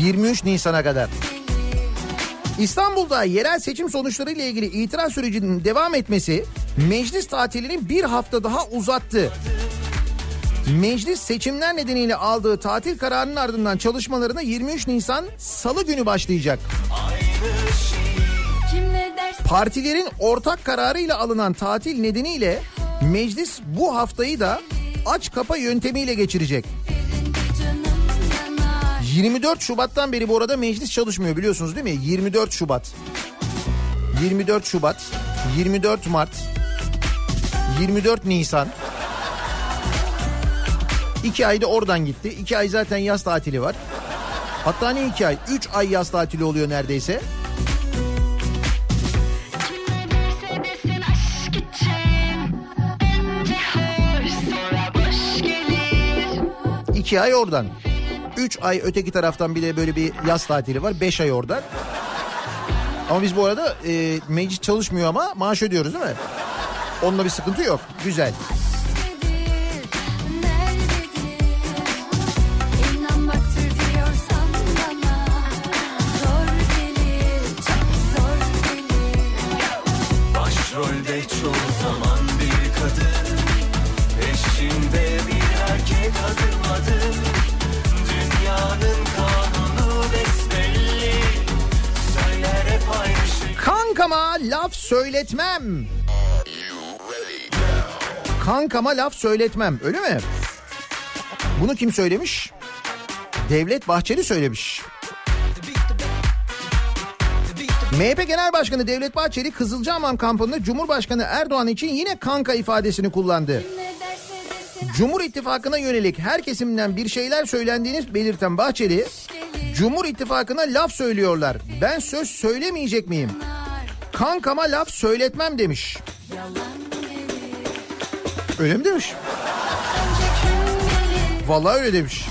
23 Nisan'a kadar. İstanbul'da yerel seçim sonuçları ile ilgili itiraz sürecinin devam etmesi meclis tatilini bir hafta daha uzattı. Meclis seçimler nedeniyle aldığı tatil kararının ardından çalışmalarına 23 Nisan Salı günü başlayacak. Partilerin ortak kararıyla alınan tatil nedeniyle meclis bu haftayı da aç kapa yöntemiyle geçirecek. canım yanar 24 Şubat'tan beri bu arada meclis çalışmıyor biliyorsunuz değil mi? 24 Şubat. 24 Şubat, 24 Mart, 24 Nisan. İki ayda oradan gitti. İki ay zaten yaz tatili var. Hatta ne iki ay? Üç ay yaz tatili oluyor neredeyse. İki ay oradan. Üç ay öteki taraftan bir de böyle bir yaz tatili var. Beş ay oradan. Ama biz bu arada e, meclis çalışmıyor ama maaş ödüyoruz değil mi? Onunla bir sıkıntı yok. Güzel. nerededir? Söyletmem. Kankama laf söyletmem öyle mi? Bunu kim söylemiş? Devlet Bahçeli söylemiş. MHP Genel Başkanı Devlet Bahçeli Kızılcahamam kampında Cumhurbaşkanı Erdoğan için yine kanka ifadesini kullandı. Cumhur İttifakı'na yönelik her kesimden bir şeyler söylendiğini belirten Bahçeli, Cumhur İttifakı'na laf söylüyorlar. Ben söz söylemeyecek miyim? Kankama laf söyletmem demiş. Öyle mi demiş? Vallahi öyle demiş.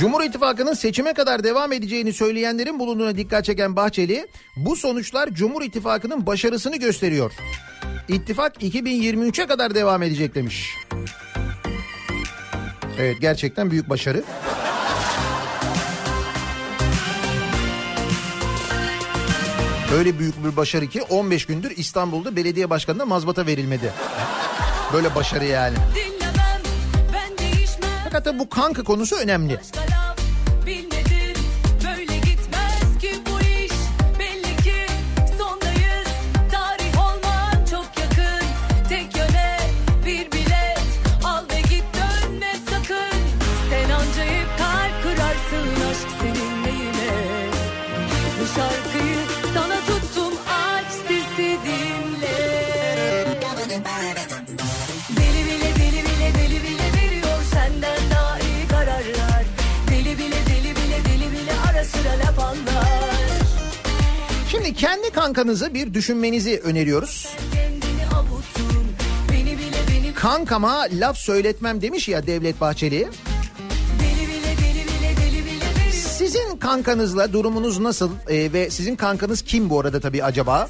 Cumhur İttifakı'nın seçime kadar devam edeceğini söyleyenlerin bulunduğuna dikkat çeken Bahçeli, bu sonuçlar Cumhur İttifakı'nın başarısını gösteriyor. İttifak 2023'e kadar devam edecek demiş. Evet gerçekten büyük başarı. Öyle büyük bir başarı ki 15 gündür İstanbul'da belediye başkanına mazbata verilmedi. Böyle başarı yani. Fakat bu kanka konusu önemli. Kankanızı bir düşünmenizi öneriyoruz. Avutun beni Kankama laf söyletmem demiş ya Devlet Bahçeli. Sizin kankanızla durumunuz nasıl Ee, ve sizin kankanız kim bu arada tabii acaba?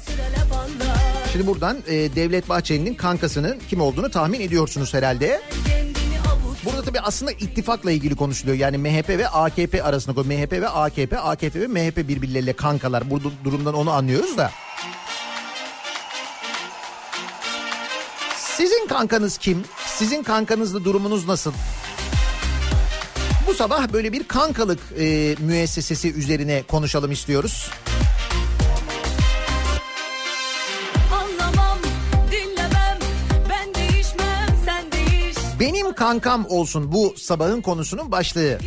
Şimdi buradan e, Devlet Bahçeli'nin kankasının kim olduğunu tahmin ediyorsunuz herhalde. Avutun Burada tabii aslında ittifakla ilgili konuşuluyor. Yani MHP ve AKP arasında. MHP ve AKP, AKP ve MHP birbirleriyle kankalar. Burada durumdan onu anlıyoruz da. Sizin kankanız kim? Sizin kankanızla durumunuz nasıl? Bu sabah böyle bir kankalık e, müessesesi üzerine konuşalım istiyoruz. Kankam olsun bu sabahın konusunun başlığı.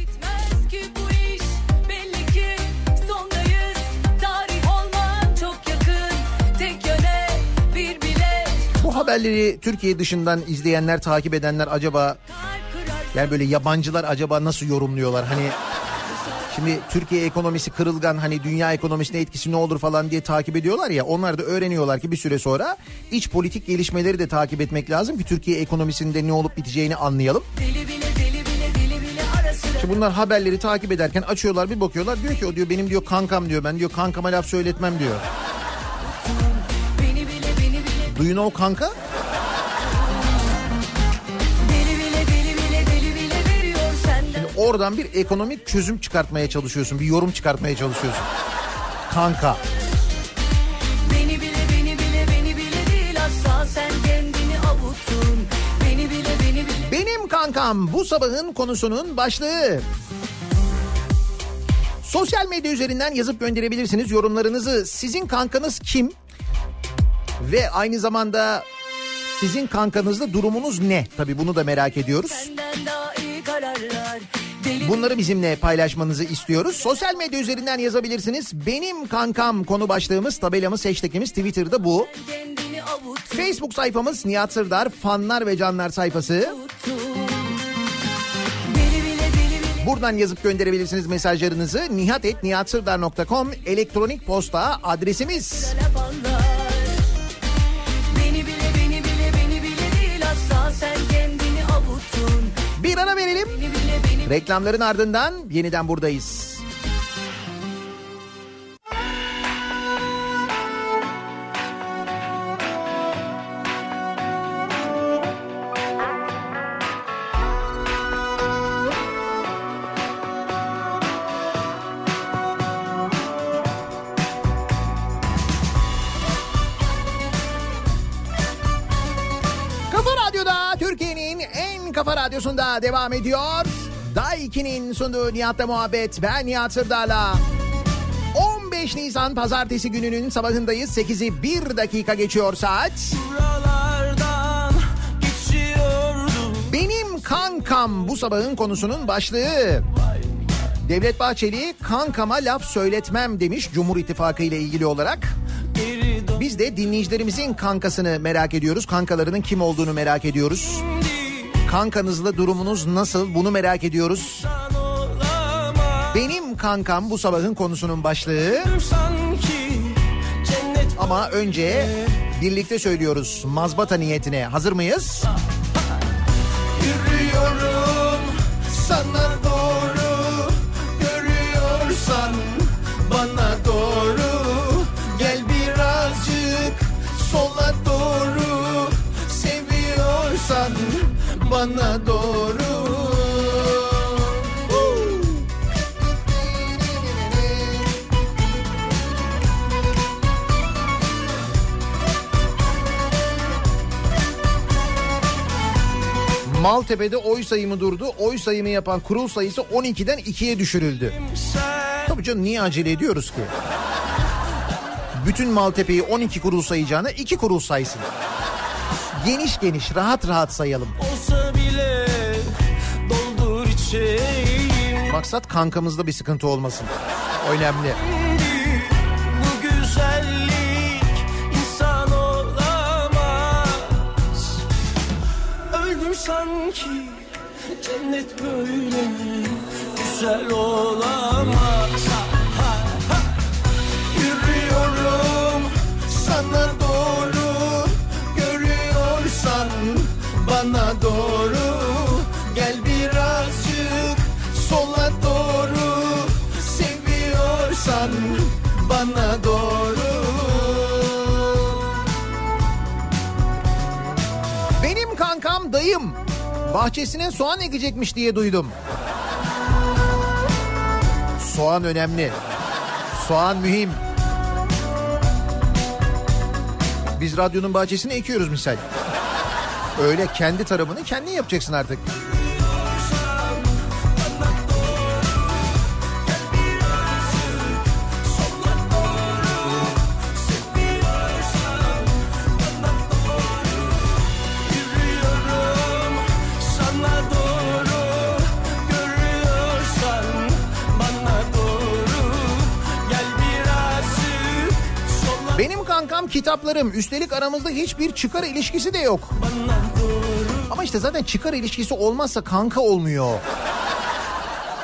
Bu haberleri Türkiye dışından izleyenler, takip edenler acaba yani böyle yabancılar acaba nasıl yorumluyorlar? Hani şimdi Türkiye ekonomisi kırılgan hani dünya ekonomisine etkisi ne olur falan diye takip ediyorlar ya onlar da öğreniyorlar ki bir süre sonra iç politik gelişmeleri de takip etmek lazım ki Türkiye ekonomisinde ne olup biteceğini anlayalım. deli bile deli bile deli bile ara sıra. İşte bunlar haberleri takip ederken açıyorlar bir bakıyorlar diyor ki o diyor benim diyor kankam diyor ben diyor kankama laf söyletmem diyor. Do you know kanka? Oradan bir ekonomik çözüm çıkartmaya çalışıyorsun bir yorum çıkartmaya çalışıyorsun. Kanka. Beni bile beni bile beni bile değil asla sen kendini avutun. Beni bile beni bile Benim kankam bu sabahın konusunun başlığı. Sosyal medya üzerinden yazıp gönderebilirsiniz yorumlarınızı. Sizin kankanız kim? Ve aynı zamanda sizin kankanızla durumunuz ne? Tabii bunu da merak ediyoruz. senden daha iyi kararlar. Bunları bizimle paylaşmanızı istiyoruz. Sosyal medya üzerinden yazabilirsiniz. Benim kankam konu başlığımız, tabelamız, hashtagimiz Twitter'da bu. Facebook sayfamız Nihat Sırdar fanlar ve canlar sayfası. Buradan yazıp gönderebilirsiniz mesajlarınızı. nihatetnihatsırdar.com elektronik posta adresimiz. laf Reklamların ardından yeniden buradayız. Kafa radyosunda devam ediyor. Day 2'nin sunduğu Nihat'la muhabbet. Ben Nihat Sırdar'la. 15 Nisan pazartesi gününün sabahındayız. 8'i 1 dakika geçiyor saat. Benim kankam bu sabahın konusunun başlığı. Devlet Bahçeli kankama laf söyletmem demiş Cumhur İttifakı ile ilgili olarak. Biz de dinleyicilerimizin kankasını merak ediyoruz. Kankalarının kim olduğunu merak ediyoruz. Kankanızla durumunuz nasıl bunu merak ediyoruz. Benim kankam bu sabahın konusunun başlığı. Ama önce birlikte söylüyoruz mazbata niyetine. Hazır mıyız? Yürüyorum sana bana doğru Maltepe'de oy sayımı durdu. Oy sayımı yapan kurul sayısı 12'den 2'ye düşürüldü. Tabii canım niye acele ediyoruz ki? Bütün Maltepe'yi 12 kurul sayacağına 2 kurul saysın. Geniş geniş rahat rahat sayalım. Maksat kankamızda bir sıkıntı olmasın. Önemli. Bu güzellik insan olamaz Öldüm sanki cennet böyle güzel olamaz Ha, ha. Yürüyorum sana doğru Görüyorsan bana doğru bana doğru Benim kankam dayım. bahçesine soğan ekecekmiş diye duydum. Soğan önemli. Soğan mühim. Biz radyonun bahçesine ekiyoruz misal. Öyle kendi tarafını kendin yapacaksın artık. Kitaplarım. Üstelik aramızda hiçbir çıkar ilişkisi de yok. Ama işte zaten çıkar ilişkisi olmazsa kanka olmuyor.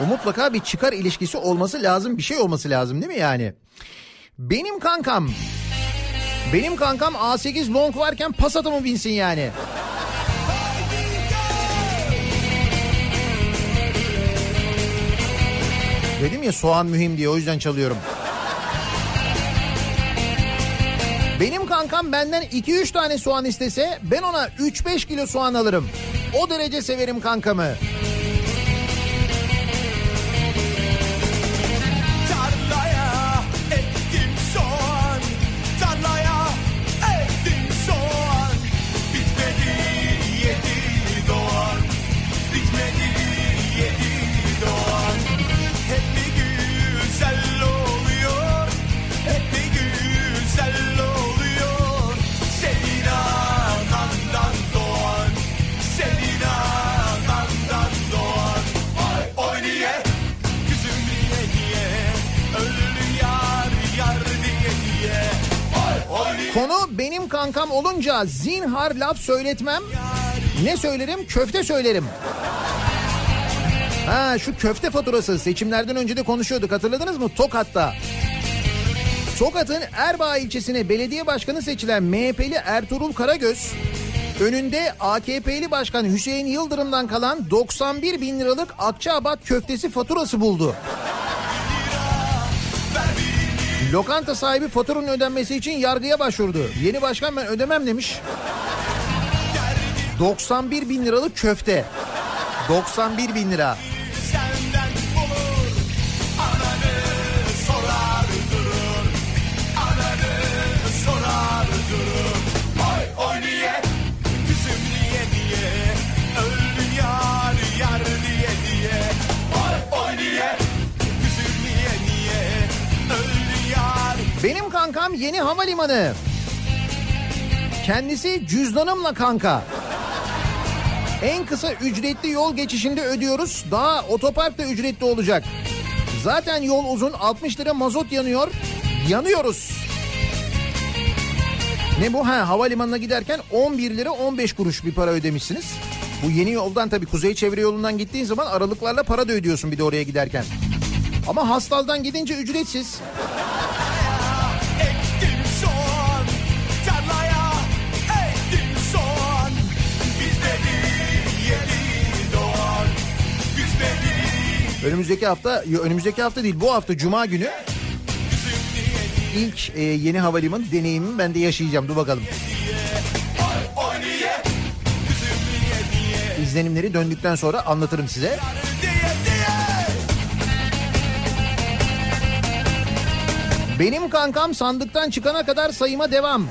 O mutlaka bir çıkar ilişkisi olması lazım, bir şey olması lazım değil mi yani? Benim kankam, benim kankam A8 long varken Passat'a mı binsin yani? Dedim ya soğan mühim diye o yüzden çalıyorum. Kankam benden 2-3 tane soğan istese ben ona 3-5 kilo soğan alırım. O derece severim kankamı. Olunca zinhar laf söyletmem. Ne söylerim? Köfte söylerim. Ha şu köfte faturası seçimlerden önce de konuşuyorduk hatırladınız mı? Tokat'ta. Tokat'ın Erbaa ilçesine belediye başkanı seçilen MHP'li Ertuğrul Karagöz önünde AKP'li başkan Hüseyin Yıldırım'dan kalan 91 bin liralık Akçaabat köftesi faturası buldu. Lokanta sahibi faturanın ödenmesi için yargıya başvurdu. Yeni başkan ben ödemem demiş. 91 bin liralık köfte. 91 bin lira. Havalimanı. Kendisi cüzdanımla kanka. En kısa ücretli yol geçişinde ödüyoruz. Daha otopark da ücretli olacak. Zaten yol uzun 60 lira mazot yanıyor. Yanıyoruz. Ne bu? Ha havalimanına giderken 11 lira 15 kuruş bir para ödemişsiniz. Bu yeni yoldan tabii kuzey çevre yolundan gittiğin zaman aralıklarla para da ödüyorsun bir de oraya giderken. Ama Hastal'dan gidince ücretsiz. Önümüzdeki hafta, önümüzdeki hafta değil bu hafta Cuma günü ilk e, yeni havalimanı deneyimimi ben de yaşayacağım. Dur bakalım. İzlenimleri döndükten sonra anlatırım size. Benim kankam sandıktan çıkana kadar sayıma devam.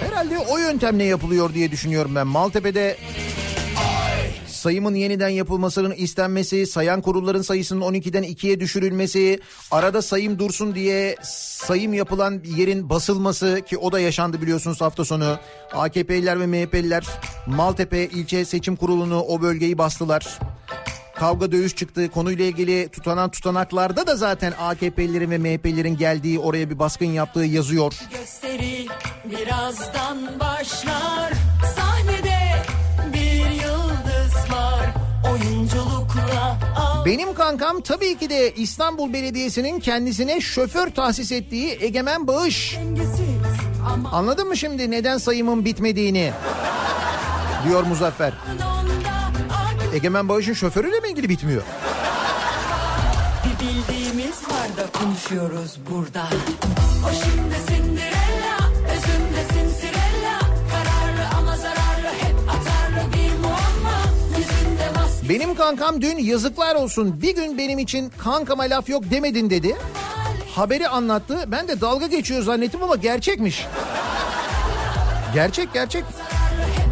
Herhalde o yöntemle yapılıyor diye düşünüyorum ben. Maltepe'de sayımın yeniden yapılmasının istenmesi, sayan kurulların sayısının 12'den 2'ye düşürülmesi, arada sayım dursun diye sayım yapılan yerin basılması ki o da yaşandı biliyorsunuz hafta sonu. AKP'liler ve MHP'liler Maltepe ilçe seçim kurulunu o bölgeyi bastılar. Kavga dövüş çıktı. Konuyla ilgili tutanan tutanaklarda da zaten AKP'lilerin ve MHP'lilerin geldiği oraya bir baskın yaptığı yazıyor. gösteri birazdan başlar Benim kankam tabii ki de İstanbul Belediyesi'nin kendisine şoför tahsis ettiği Egemen Bağış. Anladın mı şimdi neden sayımın bitmediğini? Diyor Muzaffer. Egemen Bağış'ın şoförüyle mi ilgili bitmiyor? bir bildiğimiz var da konuşuyoruz burada O şimdi Cinderella, Benim kankam dün yazıklar olsun bir gün benim için kankama laf yok demedin dedi. Haberi anlattı. Ben de dalga geçiyor zannettim ama gerçekmiş. Gerçek gerçek.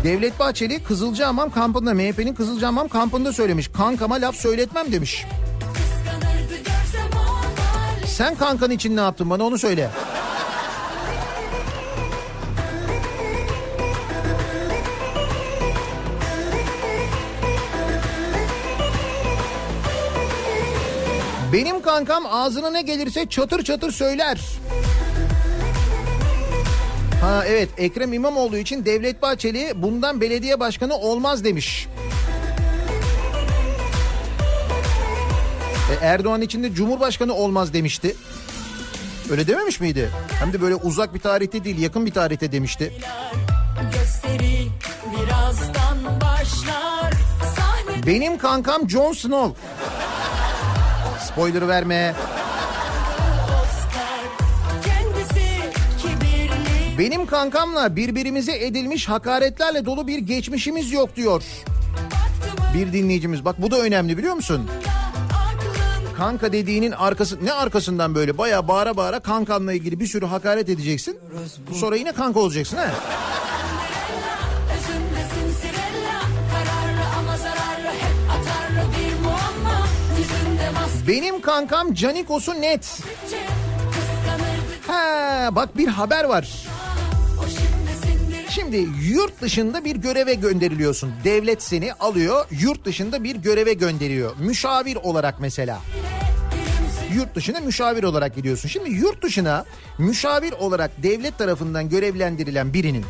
Devlet Bahçeli Kızılcahamam kampında MHP'nin Kızılcahamam kampında söylemiş. Kankama laf söyletmem demiş. Sen kankan için ne yaptın bana onu söyle. Benim kankam ağzına ne gelirse çatır çatır söyler. Ha evet Ekrem İmamoğlu için Devlet Bahçeli bundan belediye başkanı olmaz demiş. E, Erdoğan için de Cumhurbaşkanı olmaz demişti. Öyle dememiş miydi? Hem de böyle uzak bir tarihte değil yakın bir tarihte demişti. Gösteri birazdan başlar Benim kankam Jon Snow. Spoiler verme. Benim kankamla birbirimize edilmiş hakaretlerle dolu bir geçmişimiz yok diyor. Bir dinleyicimiz bak bu da önemli biliyor musun? Kanka dediğinin arkası ne arkasından böyle baya bağıra bağıra kankanla ilgili bir sürü hakaret edeceksin. Sonra yine kanka olacaksın ha. Benim kankam Canikos'u net. Ha bak bir haber var. Şimdi yurt dışında bir göreve gönderiliyorsun. Devlet seni alıyor, yurt dışında bir göreve gönderiyor. Müşavir olarak mesela. Yurt dışına müşavir olarak gidiyorsun. Şimdi yurt dışına müşavir olarak devlet tarafından görevlendirilen birinin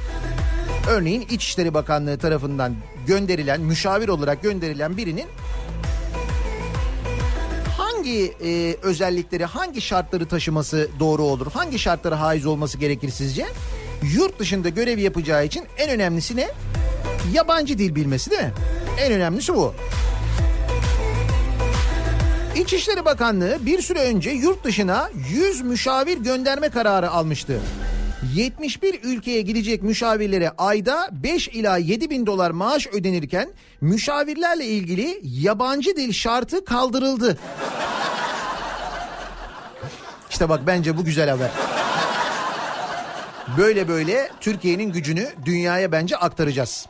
örneğin İçişleri Bakanlığı tarafından gönderilen, müşavir olarak gönderilen birinin hangi e, özellikleri, hangi şartları taşıması doğru olur? Hangi şartlara haiz olması gerekir sizce? Yurt dışında görev yapacağı için en önemlisi ne? Yabancı dil bilmesi değil mi? En önemlisi bu. İçişleri Bakanlığı bir süre önce yurt dışına 100 müşavir gönderme kararı almıştı. 71 ülkeye gidecek müşavirlere ayda 5 ila 7 bin dolar maaş ödenirken müşavirlerle ilgili yabancı dil şartı kaldırıldı. İşte bak bence bu güzel haber. Böyle böyle Türkiye'nin gücünü dünyaya bence aktaracağız.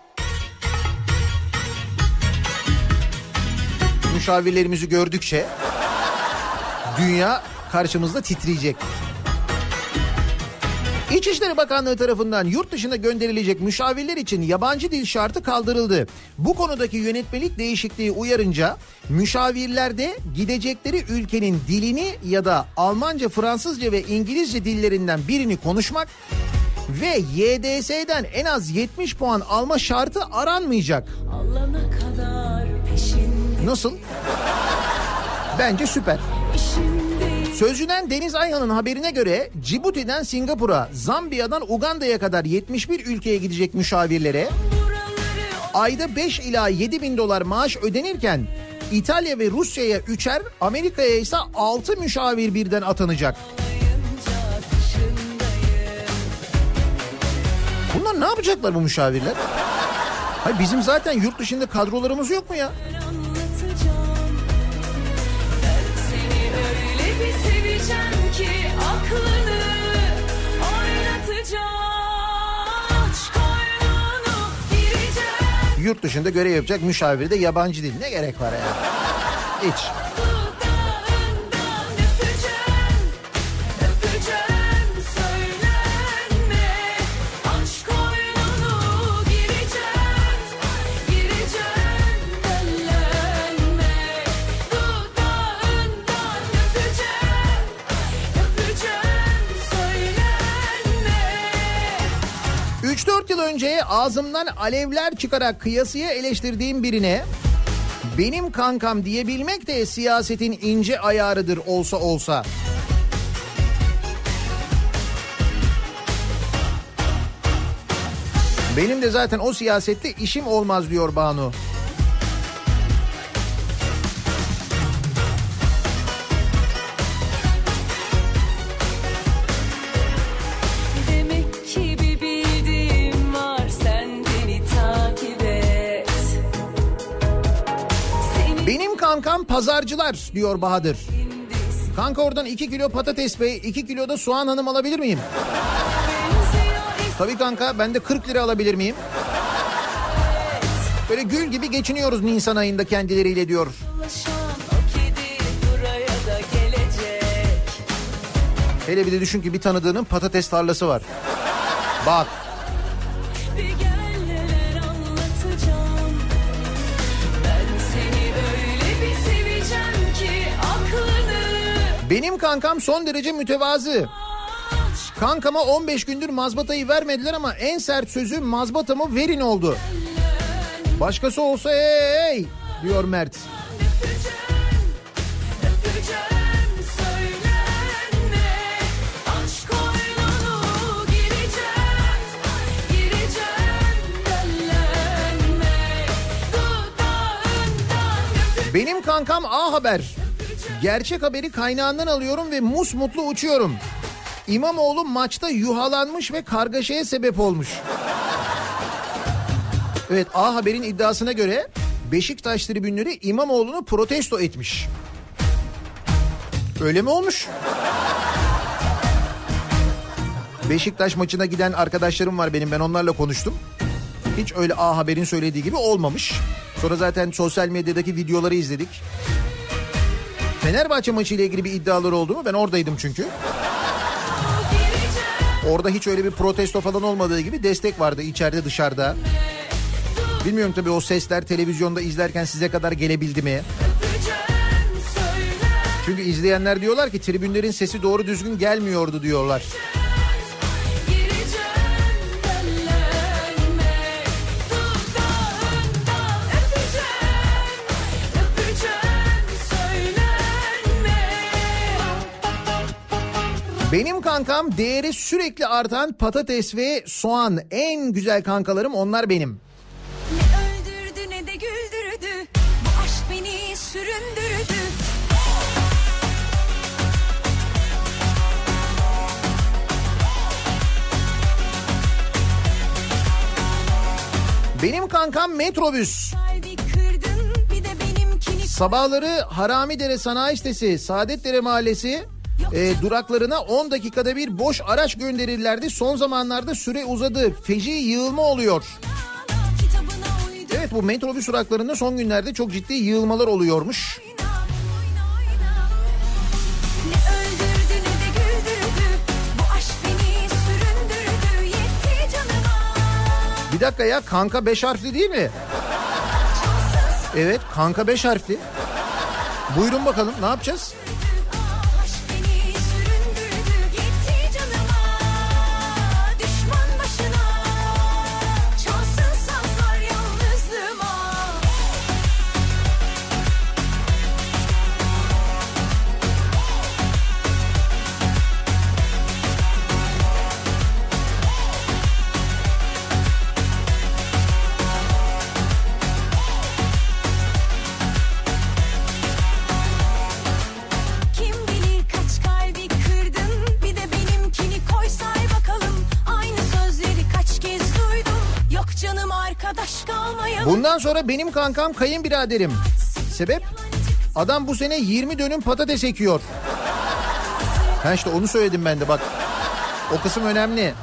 Müşavirlerimizi gördükçe dünya karşımızda titreyecek. İçişleri Bakanlığı tarafından yurt dışına gönderilecek müşavirler için yabancı dil şartı kaldırıldı. Bu konudaki yönetmelik değişikliği uyarınca müşavirlerde gidecekleri ülkenin dilini ya da Almanca, Fransızca ve İngilizce dillerinden birini konuşmak ve YDS'den en az 70 puan alma şartı aranmayacak. Nasıl? Bence süper. işimde Sözcüden Deniz Ayhan'ın haberine göre Cibuti'den Singapur'a, Zambiya'dan Uganda'ya kadar 71 ülkeye gidecek müşavirlere ayda 5 ila 7 bin dolar maaş ödenirken İtalya ve Rusya'ya 3'er, Amerika'ya ise 6 müşavir birden atanacak. Bunlar ne yapacaklar bu müşavirler? Hayır bizim zaten yurt dışında kadrolarımız yok mu ya? Yurt dışında görev yapacak müşaviri de yabancı dil. Ne gerek var ya? Hiç. Yıl önce ağzımdan alevler çıkarak kıyasıya eleştirdiğim birine benim kankam diyebilmek de siyasetin ince ayarıdır olsa olsa. Benim de zaten o siyasette işim olmaz diyor Banu. Pazarcılar diyor Bahadır. Kanka oradan 2 kilo patates bey 2 kilo da soğan hanım alabilir miyim? Tabii kanka ben de 40 lira alabilir miyim? Böyle gül gibi geçiniyoruz Nisan ayında kendileriyle diyor. Hele bir de düşün ki bir tanıdığının patates tarlası var. Bak benim kankam son derece mütevazı. Kankama 15 gündür mazbatayı vermediler ama en sert sözü mazbatamı verin oldu. Başkası olsa hey diyor Mert. Benim kankam A Haber. Gerçek haberi kaynağından alıyorum ve mus mutlu uçuyorum. İmamoğlu maçta yuhalanmış ve kargaşaya sebep olmuş. Evet A Haber'in iddiasına göre Beşiktaş tribünleri İmamoğlu'nu protesto etmiş. Öyle mi olmuş? Beşiktaş maçına giden arkadaşlarım var benim ben onlarla konuştum. Hiç öyle A Haber'in söylediği gibi olmamış. Sonra zaten sosyal medyadaki videoları izledik. Fenerbahçe maçı ile ilgili bir iddialar oldu mu? Ben oradaydım çünkü. Orada hiç öyle bir protesto falan olmadığı gibi destek vardı içeride dışarıda. Bilmiyorum tabii o sesler televizyonda izlerken size kadar gelebildi mi? Öpeceğim. Çünkü izleyenler diyorlar ki tribünlerin sesi doğru düzgün gelmiyordu diyorlar. Gireceğim Benim kankam değeri sürekli artan patates ve soğan. En güzel kankalarım onlar benim. Ne öldürdü ne de güldürdü. Bu aşk beni süründürdü. Benim kankam metrobüs. Sabahları Haramidere Sanayi Sitesi, Saadetlere Mahallesi e, duraklarına 10 dakikada bir boş araç gönderirlerdi. Son zamanlarda süre uzadı. Feci yığılma oluyor. Evet bu metrobüs duraklarında son günlerde çok ciddi yığılmalar oluyormuş. Bir dakika ya kanka 5 harfli değil mi? Evet kanka 5 harfli. Buyurun bakalım ne yapacağız? Bundan sonra benim kankam kayınbiraderim. Sebep? Adam bu sene 20 dönüm patates ekiyor. Ha işte onu söyledim ben de bak. O kısım önemli.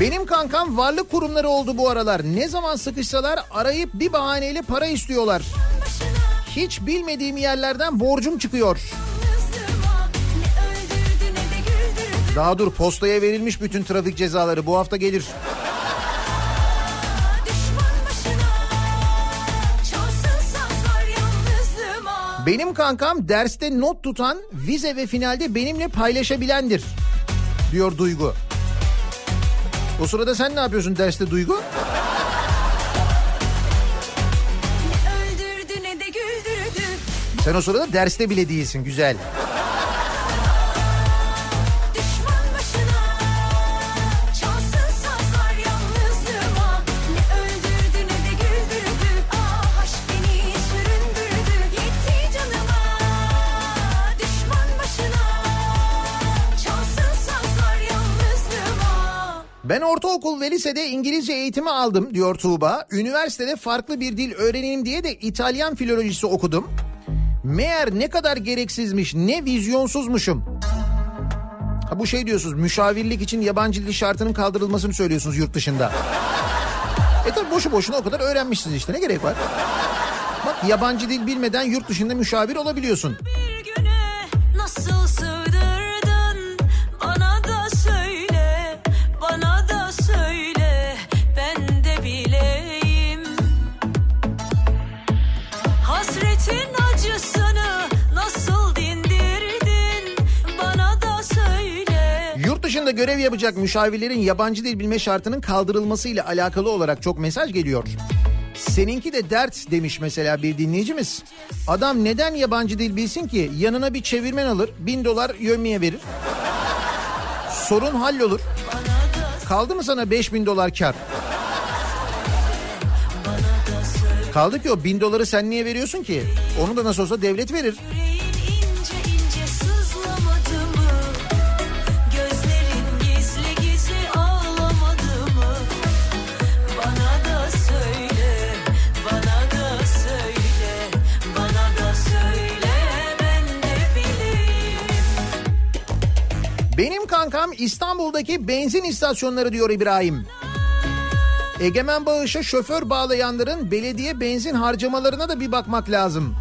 Benim kankam varlık kurumları oldu bu aralar. Ne zaman sıkışsalar arayıp bir bahaneyle para istiyorlar. Hiç bilmediğim yerlerden borcum çıkıyor. Daha dur postaya verilmiş bütün trafik cezaları bu hafta gelir. Başına yalnızlığıma Benim kankam derste not tutan, vize ve finalde benimle paylaşabilendir. Diyor Duygu. O sırada sen ne yapıyorsun derste Duygu? Ne öldürdü ne de güldürdü Sen o sırada derste bile değilsin güzel. Ben ortaokul ve lisede İngilizce eğitimi aldım diyor Tuğba. Üniversitede farklı bir dil öğreneyim diye de İtalyan filolojisi okudum. Meğer ne kadar gereksizmiş, ne vizyonsuzmuşum. Ha bu şey diyorsunuz, müşavirlik için yabancı dil şartının kaldırılmasını söylüyorsunuz yurt dışında. E tabi boşu boşuna o kadar öğrenmişsiniz işte ne gerek var? Bak yabancı dil bilmeden yurt dışında müşavir olabiliyorsun. Görev yapacak müşavirlerin yabancı dil bilme şartının kaldırılmasıyla alakalı olarak çok mesaj geliyor. Seninki de dert demiş mesela bir dinleyicimiz. Adam neden yabancı dil bilsin ki? Yanına bir çevirmen alır, bin dolar yövmeye verir. Sorun hallolur. Kaldı mı sana 5000 dolar kar? Kaldı ki o bin doları sen niye veriyorsun ki? Onu da nasıl olsa devlet verir. Benim kankam İstanbul'daki benzin istasyonları diyor İbrahim. Egemen Bağış'a şoför bağlayanların belediye benzin harcamalarına da bir bakmak lazım.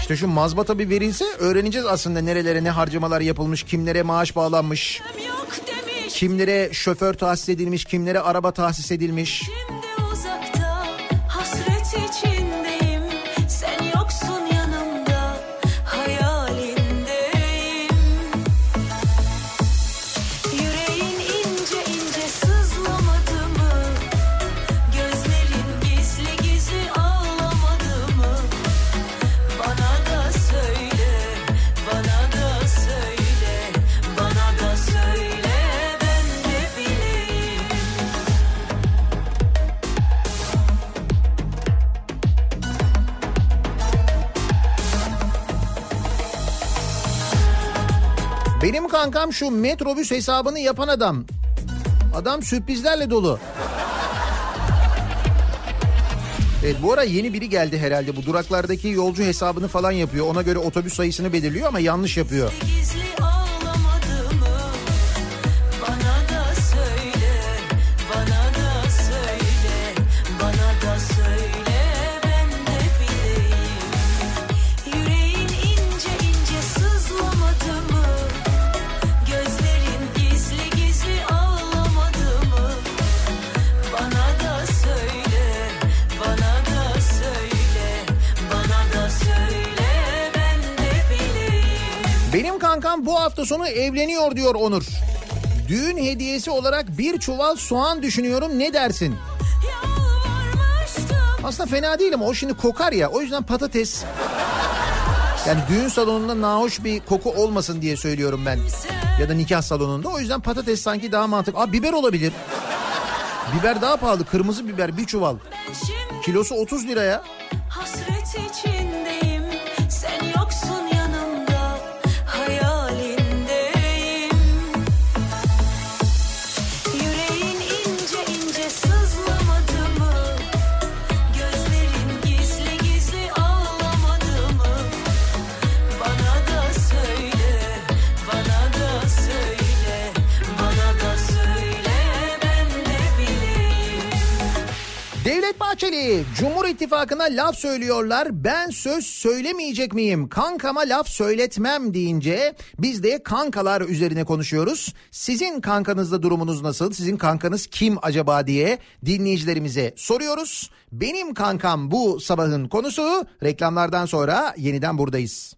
İşte şu mazbata bir verilse öğreneceğiz aslında nerelere ne harcamalar yapılmış, kimlere maaş bağlanmış, kimlere şoför tahsis edilmiş, kimlere araba tahsis edilmiş. Şimdi kankam şu metrobüs hesabını yapan adam. Adam sürprizlerle dolu. Evet bu ara yeni biri geldi herhalde. Bu duraklardaki yolcu hesabını falan yapıyor. Ona göre otobüs sayısını belirliyor ama yanlış yapıyor. Gizli ağlamadı bu hafta sonu evleniyor diyor Onur. Düğün hediyesi olarak bir çuval soğan düşünüyorum ne dersin? Aslında fena değil ama o şimdi kokar ya o yüzden patates. Yani düğün salonunda nahoş bir koku olmasın diye söylüyorum ben. Ya da nikah salonunda o yüzden patates sanki daha mantıklı. Aa biber olabilir. Biber daha pahalı kırmızı biber bir çuval. Kilosu 30 liraya. hasret içindeyim Devlet Bahçeli Cumhur İttifakı'na laf söylüyorlar. Ben söz söylemeyecek miyim? Kankama laf söyletmem deyince biz de kankalar üzerine konuşuyoruz. Sizin kankanızda durumunuz nasıl? Sizin kankanız kim acaba diye dinleyicilerimize soruyoruz. Benim kankam bu sabahın konusu. Reklamlardan sonra yeniden buradayız.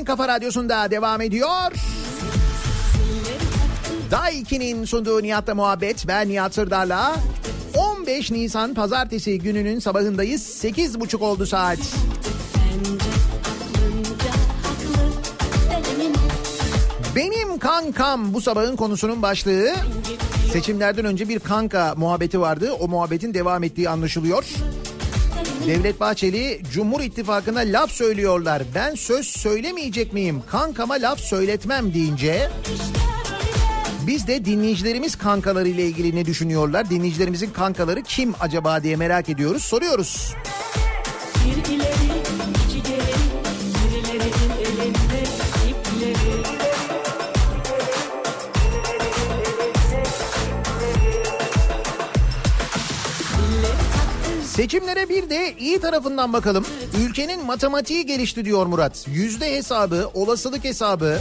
En kafa radyosunda devam ediyor. Daiki'nin sunduğu Nihat'la muhabbet ben Nihat Sırdar'la 15 Nisan pazartesi gününün sabahındayız. 8.30 oldu saat. Benim kankam bu sabahın konusunun başlığı. Seçimlerden önce bir kanka muhabbeti vardı. O muhabbetin devam ettiği anlaşılıyor. Devlet Bahçeli Cumhur İttifakı'na laf söylüyorlar. Ben söz söylemeyecek miyim? Kankama laf söyletmem deyince biz de dinleyicilerimiz kankaları ile ilgili ne düşünüyorlar? Dinleyicilerimizin kankaları kim acaba diye merak ediyoruz. Soruyoruz. Bir Seçimlere bir de iyi tarafından bakalım. Ülkenin matematiği gelişti diyor Murat. Yüzde hesabı, olasılık hesabı,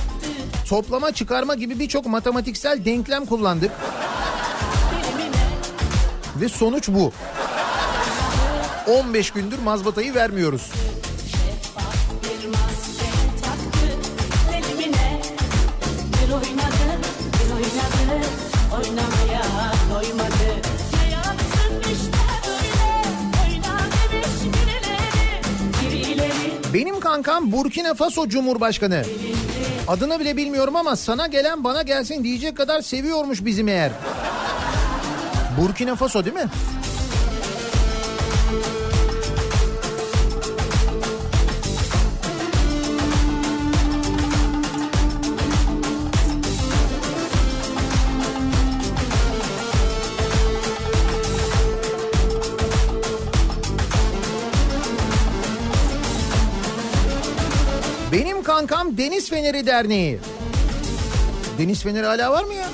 toplama çıkarma gibi birçok matematiksel denklem kullandık. Ve sonuç bu. 15 gündür mazbatayı vermiyoruz. Benim kankam Burkina Faso Cumhurbaşkanı. Adını bile bilmiyorum ama sana gelen bana gelsin diyecek kadar seviyormuş bizim eğer. Burkina Faso değil mi? Benim kankam Deniz Feneri Derneği. Deniz Feneri hala var mı ya?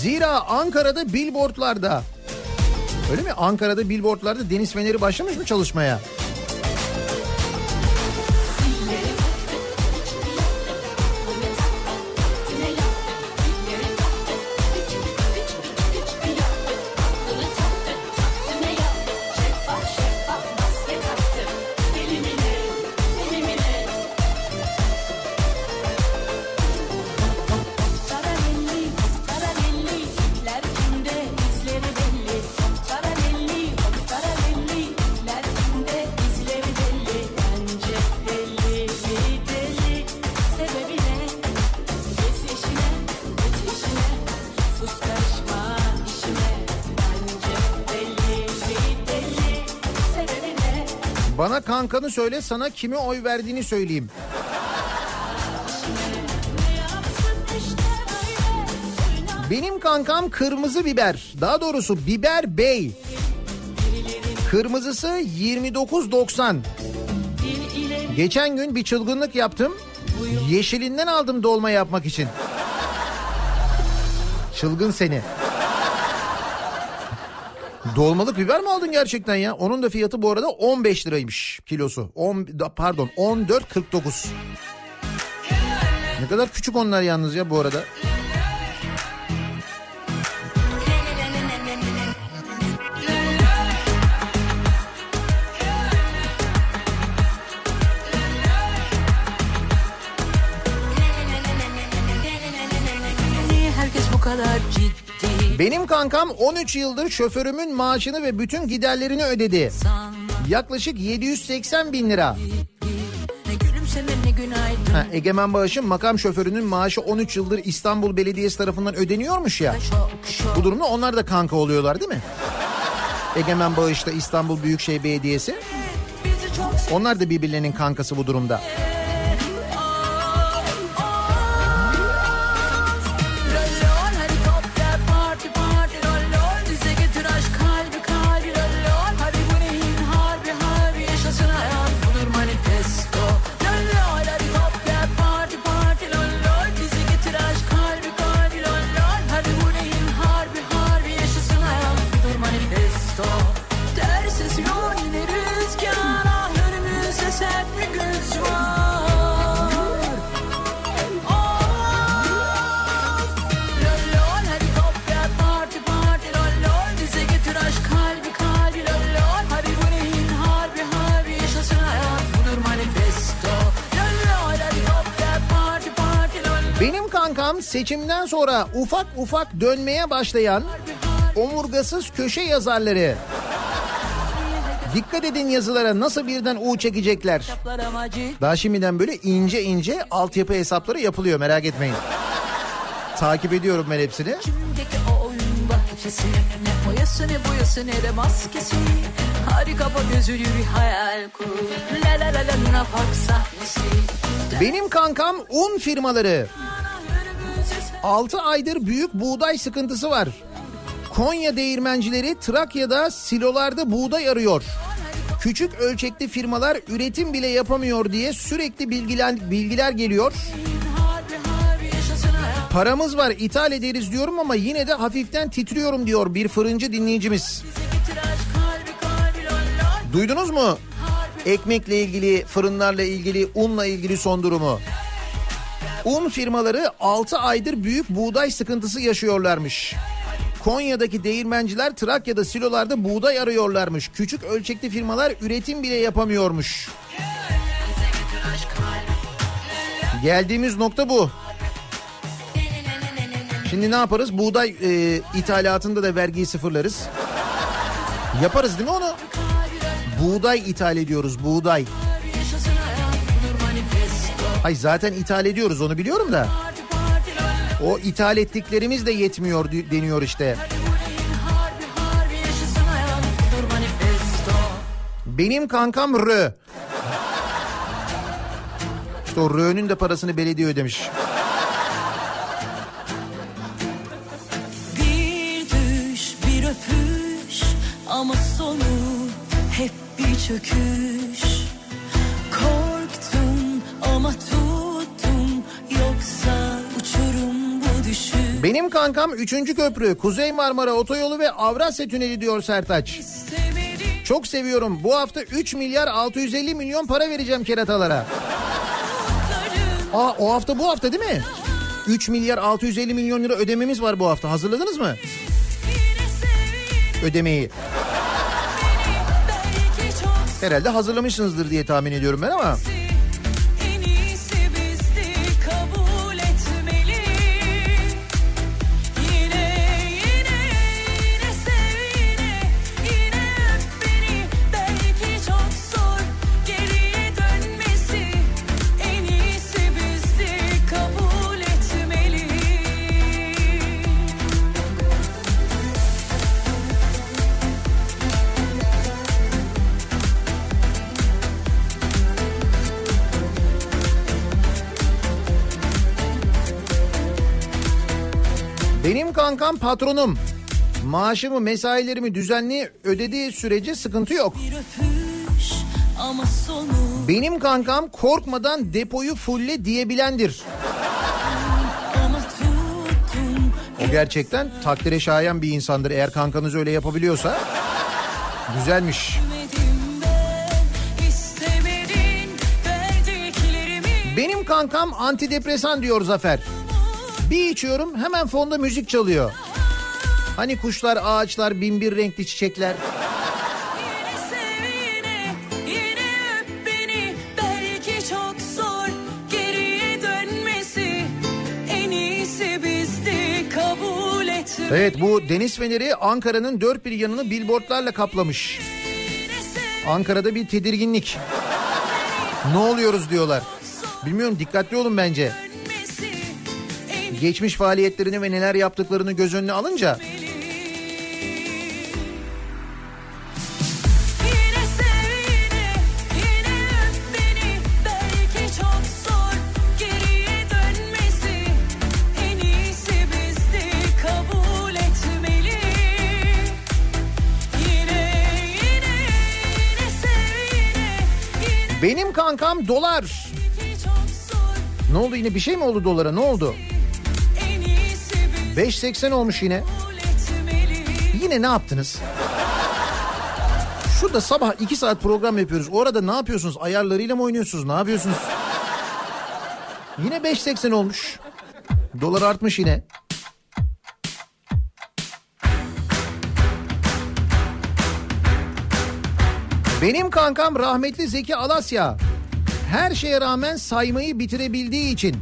Zira Ankara'da billboardlarda Öyle mi? Ankara'da billboardlarda Deniz Feneri başlamış mı çalışmaya? Bana kankanı söyle sana kime oy verdiğini söyleyeyim. Benim kankam kırmızı biber. Daha doğrusu biber bey. Kırmızısı 29.90. Geçen gün bir çılgınlık yaptım. Yeşilinden aldım dolma yapmak için. Çılgın seni. Dolmalık biber mi aldın gerçekten ya? Onun da fiyatı bu arada 15 liraymış kilosu. 10 da- pardon 14.49. Ne kadar küçük onlar yalnız ya bu arada. Benim kankam 13 yıldır şoförümün maaşını ve bütün giderlerini ödedi. Yaklaşık 780 bin lira. Ha, Egemen Bağış'ın makam şoförünün maaşı 13 yıldır İstanbul Belediyesi tarafından ödeniyormuş ya. Bu durumda onlar da kanka oluyorlar değil mi? Egemen Bağış'ta İstanbul Büyükşehir Belediyesi. Onlar da birbirlerinin kankası bu durumda. Seçimden sonra ufak ufak dönmeye başlayan omurgasız köşe yazarları. Dikkat edin yazılara nasıl birden U çekecekler. Daha şimdiden böyle ince ince altyapı hesapları yapılıyor merak etmeyin. Takip ediyorum ben hepsini. Ne boyası ne boyası ne de maskesi Hadi kapa gözünü bir hayal kur La la la la Luna Park sahnesi Benim kankam un firmaları. 6 aydır büyük buğday sıkıntısı var. Konya değirmencileri Trakya'da silolarda buğday arıyor. Küçük ölçekli firmalar üretim bile yapamıyor diye sürekli bilgiler, bilgiler geliyor. Paramız var ithal ederiz diyorum ama yine de hafiften titriyorum diyor bir fırıncı dinleyicimiz. Duydunuz mu? Ekmekle ilgili, fırınlarla ilgili, unla ilgili son durumu. Un firmaları 6 aydır büyük buğday sıkıntısı yaşıyorlarmış. Konya'daki değirmenciler Trakya'da silolarda buğday arıyorlarmış. Küçük ölçekli firmalar üretim bile yapamıyormuş. Geldiğimiz nokta bu. Şimdi ne yaparız? Buğday e, ithalatında da vergiyi sıfırlarız. Yaparız değil mi onu? Buğday ithal ediyoruz, buğday. manifesto Ay zaten ithal ediyoruz onu biliyorum da. O ithal ettiklerimiz de yetmiyor deniyor işte. Benim kankam Rö. İşte o Rö'nün de parasını belediye ödemiş. Bir düş bir öpüş ama sonu hep bir çöküş Benim kankam 3. köprü, Kuzey Marmara Otoyolu ve Avrasya Tüneli diyor Sertaç. Çok seviyorum. Bu hafta 3 milyar 650 milyon para vereceğim keratalara. Aa o hafta bu hafta değil mi? 3 milyar 650 milyon lira ödememiz var bu hafta. Hazırladınız mı ödemeyi? Herhalde hazırlamışsınızdır diye tahmin ediyorum ben ama. en kankam patronum. Maaşımı mesailerimi düzenli ödediği sürece sıkıntı yok. Benim kankam korkmadan depoyu fulle diyebilendir. O gerçekten takdire şayan bir insandır eğer kankanız öyle yapabiliyorsa. Güzelmiş. Benim kankam antidepresan diyor Zafer. Bir içiyorum hemen fonda müzik çalıyor. Hani kuşlar, ağaçlar, binbir renkli çiçekler. Evet bu deniz feneri Ankara'nın dört bir yanını billboardlarla kaplamış. Ankara'da bir tedirginlik. Ne oluyoruz diyorlar. Bilmiyorum dikkatli olun bence. Geçmiş faaliyetlerini ve neler yaptıklarını göz önüne alınca benim kankam dolar. Ne oldu yine? Bir şey mi oldu dolara? Ne oldu? En iyisi bizdi 5.80 olmuş yine. Yine ne yaptınız? Şurada sabah 2 saat program yapıyoruz. Orada ne yapıyorsunuz? Ayarlarıyla mı oynuyorsunuz? Ne yapıyorsunuz? Yine 5.80 olmuş. Dolar artmış yine. Benim kankam rahmetli Zeki Alasya her şeye rağmen saymayı bitirebildiği için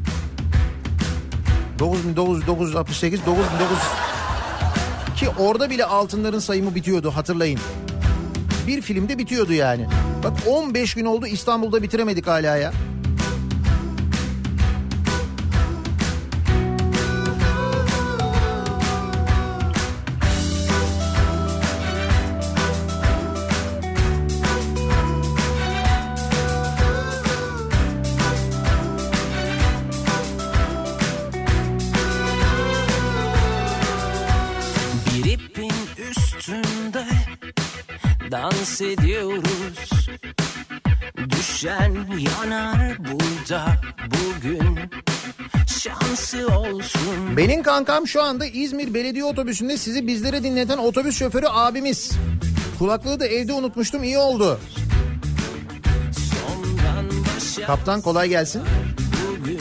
9968 9900 ki orada bile altınların sayımı bitiyordu hatırlayın. Bir filmde bitiyordu yani. Bak 15 gün oldu İstanbul'da bitiremedik hala ya. Dans ediyoruz Düşen yanar burada bugün Şansı olsun Benim kankam şu anda İzmir Belediye Otobüsü'nde sizi bizlere dinleten otobüs şoförü abimiz. Kulaklığı da evde unutmuştum iyi oldu. Kaptan kolay gelsin. bugün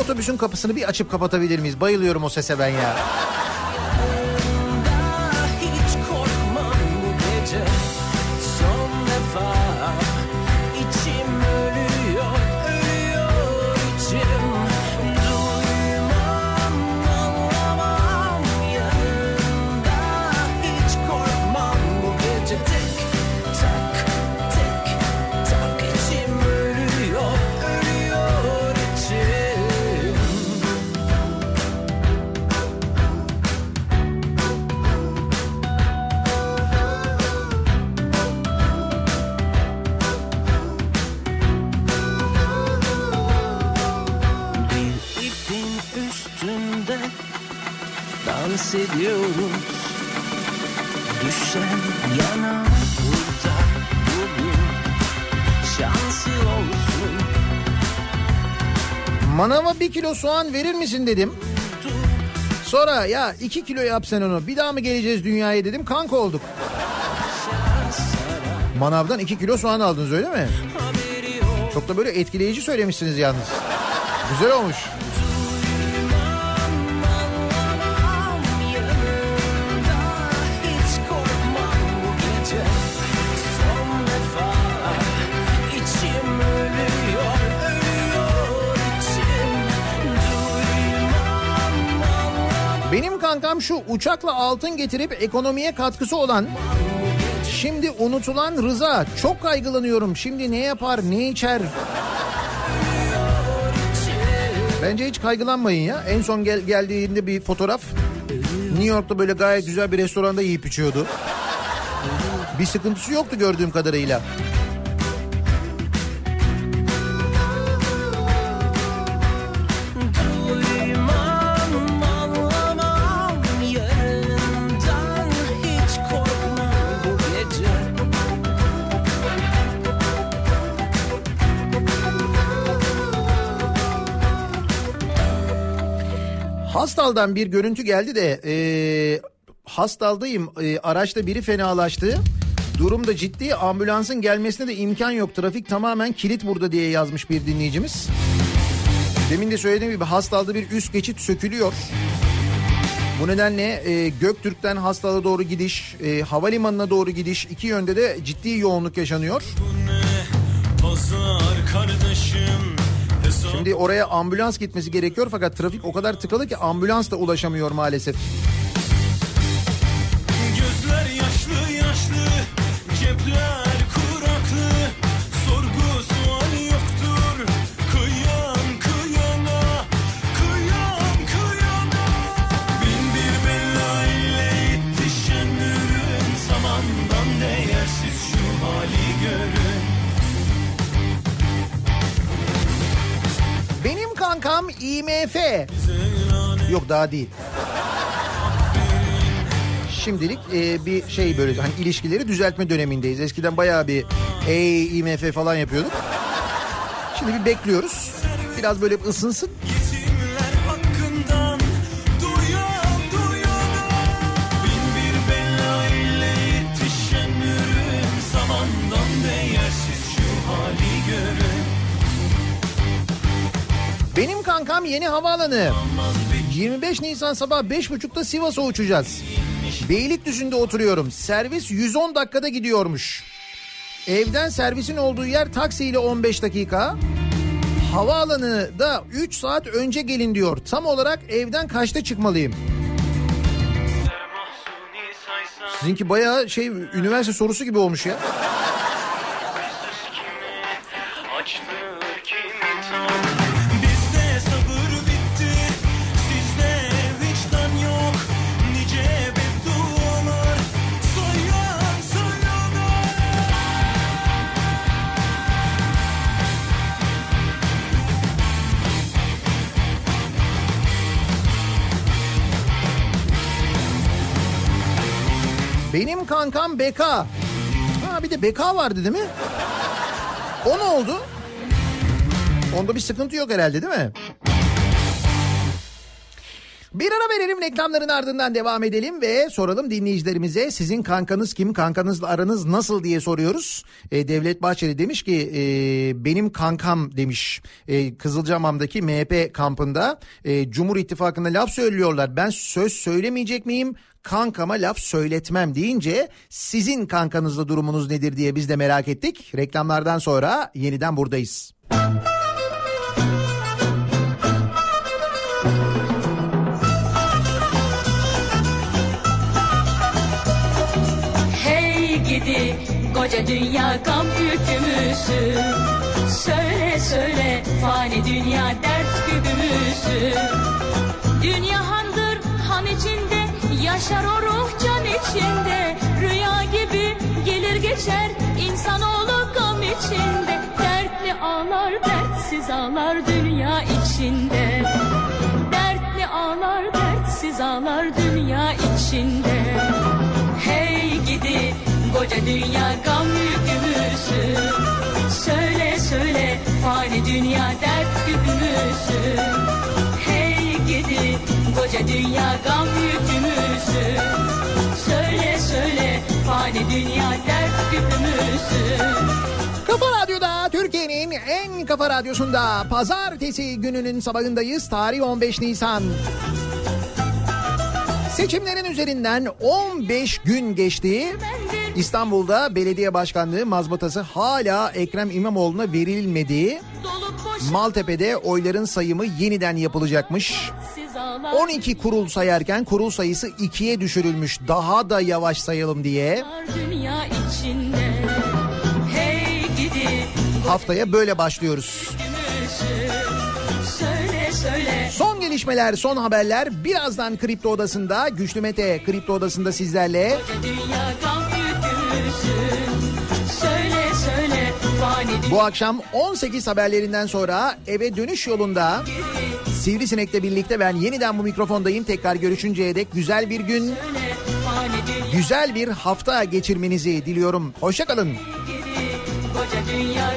otobüsün kapısını bir açıp kapatabilir miyiz? Bayılıyorum o sese ben ya. Bir kilo soğan verir misin dedim. Sonra ya iki kilo yap sen onu bir daha mı geleceğiz dünyaya dedim kanka olduk. Manavdan iki kilo soğan aldınız öyle mi? Çok da böyle etkileyici söylemişsiniz yalnız. Güzel olmuş. Kankam şu uçakla altın getirip ekonomiye katkısı olan şimdi unutulan Rıza. Çok kaygılanıyorum. Şimdi ne yapar, ne içer? Bence hiç kaygılanmayın ya. En son gel- geldiğinde bir fotoğraf New York'ta böyle gayet güzel bir restoranda yiyip içiyordu. Bir sıkıntısı yoktu gördüğüm kadarıyla. Hastal'dan bir görüntü geldi de e, Hastal'dayım e, araçta biri fenalaştı. Durum da ciddi ambulansın gelmesine de imkan yok. Trafik tamamen kilit burada diye yazmış bir dinleyicimiz. Demin de söylediğim gibi Hastal'da bir üst geçit sökülüyor. Bu nedenle e, Göktürk'ten Hastal'a doğru gidiş, e, havalimanına doğru gidiş iki yönde de ciddi yoğunluk yaşanıyor. Pazar kardeşim Şimdi oraya ambulans gitmesi gerekiyor fakat trafik o kadar tıkalı ki ambulans da ulaşamıyor maalesef. Gözler yaşlı yaşlı Cepler Kankam IMF. Yok daha değil. Şimdilik e, bir şey böyle hani ilişkileri düzeltme dönemindeyiz. Eskiden bayağı bir ey IMF falan yapıyorduk. Şimdi bir bekliyoruz. Biraz böyle ısınsın. Kankam yeni havaalanı. 25 Nisan sabah 5.30'da Sivas'a uçacağız. Beylikdüzü'nde oturuyorum. Servis 110 dakikada gidiyormuş. Evden servisin olduğu yer taksiyle 15 dakika. Havaalanı da 3 saat önce gelin diyor. Tam olarak evden kaçta çıkmalıyım? Sizinki bayağı şey üniversite sorusu gibi olmuş ya. Benim kankam BK. Ha bir de BK vardı değil mi? O ne oldu? Onda bir sıkıntı yok herhalde değil mi? Bir ara verelim reklamların ardından devam edelim ve soralım dinleyicilerimize sizin kankanız kim kankanızla aranız nasıl diye soruyoruz. E, Devlet Bahçeli demiş ki e, benim kankam demiş e, Kızılcahamam'daki MHP kampında e, Cumhur İttifakı'na laf söylüyorlar ben söz söylemeyecek miyim kankama laf söyletmem deyince sizin kankanızla durumunuz nedir diye biz de merak ettik. Reklamlardan sonra yeniden buradayız. Hey gidi koca dünya gam yükümüzü Söyle söyle fani dünya dert güdümüzü Dünya handır han içinde yaşar o ruh can içinde. Rüya gibi gelir geçer insanoğlu gam içinde. Dertli ağlar dertsiz ağlar dünya içinde. Dertli ağlar dertsiz ağlar dünya içinde. Hey gidi koca dünya gam yükümüzü. Söyle söyle fani dünya dert gidi koca dünya gam yükümüzü Söyle söyle fani dünya dert güdümüzü Kafa Radyo'da Türkiye'nin en kafa radyosunda pazartesi gününün sabahındayız. Tarih 15 Nisan. Seçimlerin üzerinden 15 gün geçti. İstanbul'da belediye başkanlığı mazbatası hala Ekrem İmamoğlu'na verilmedi. Maltepe'de oyların sayımı yeniden yapılacakmış. 12 kurul sayarken kurul sayısı 2'ye düşürülmüş. Daha da yavaş sayalım diye. Haftaya böyle başlıyoruz. Son gelişmeler, son haberler birazdan Kripto Odası'nda. Güçlü Mete Kripto Odası'nda sizlerle. Bu akşam 18 haberlerinden sonra eve dönüş yolunda Sivrisinek'le birlikte ben yeniden bu mikrofondayım. Tekrar görüşünceye dek güzel bir gün, güzel bir hafta geçirmenizi diliyorum. Hoşçakalın. Koca dünya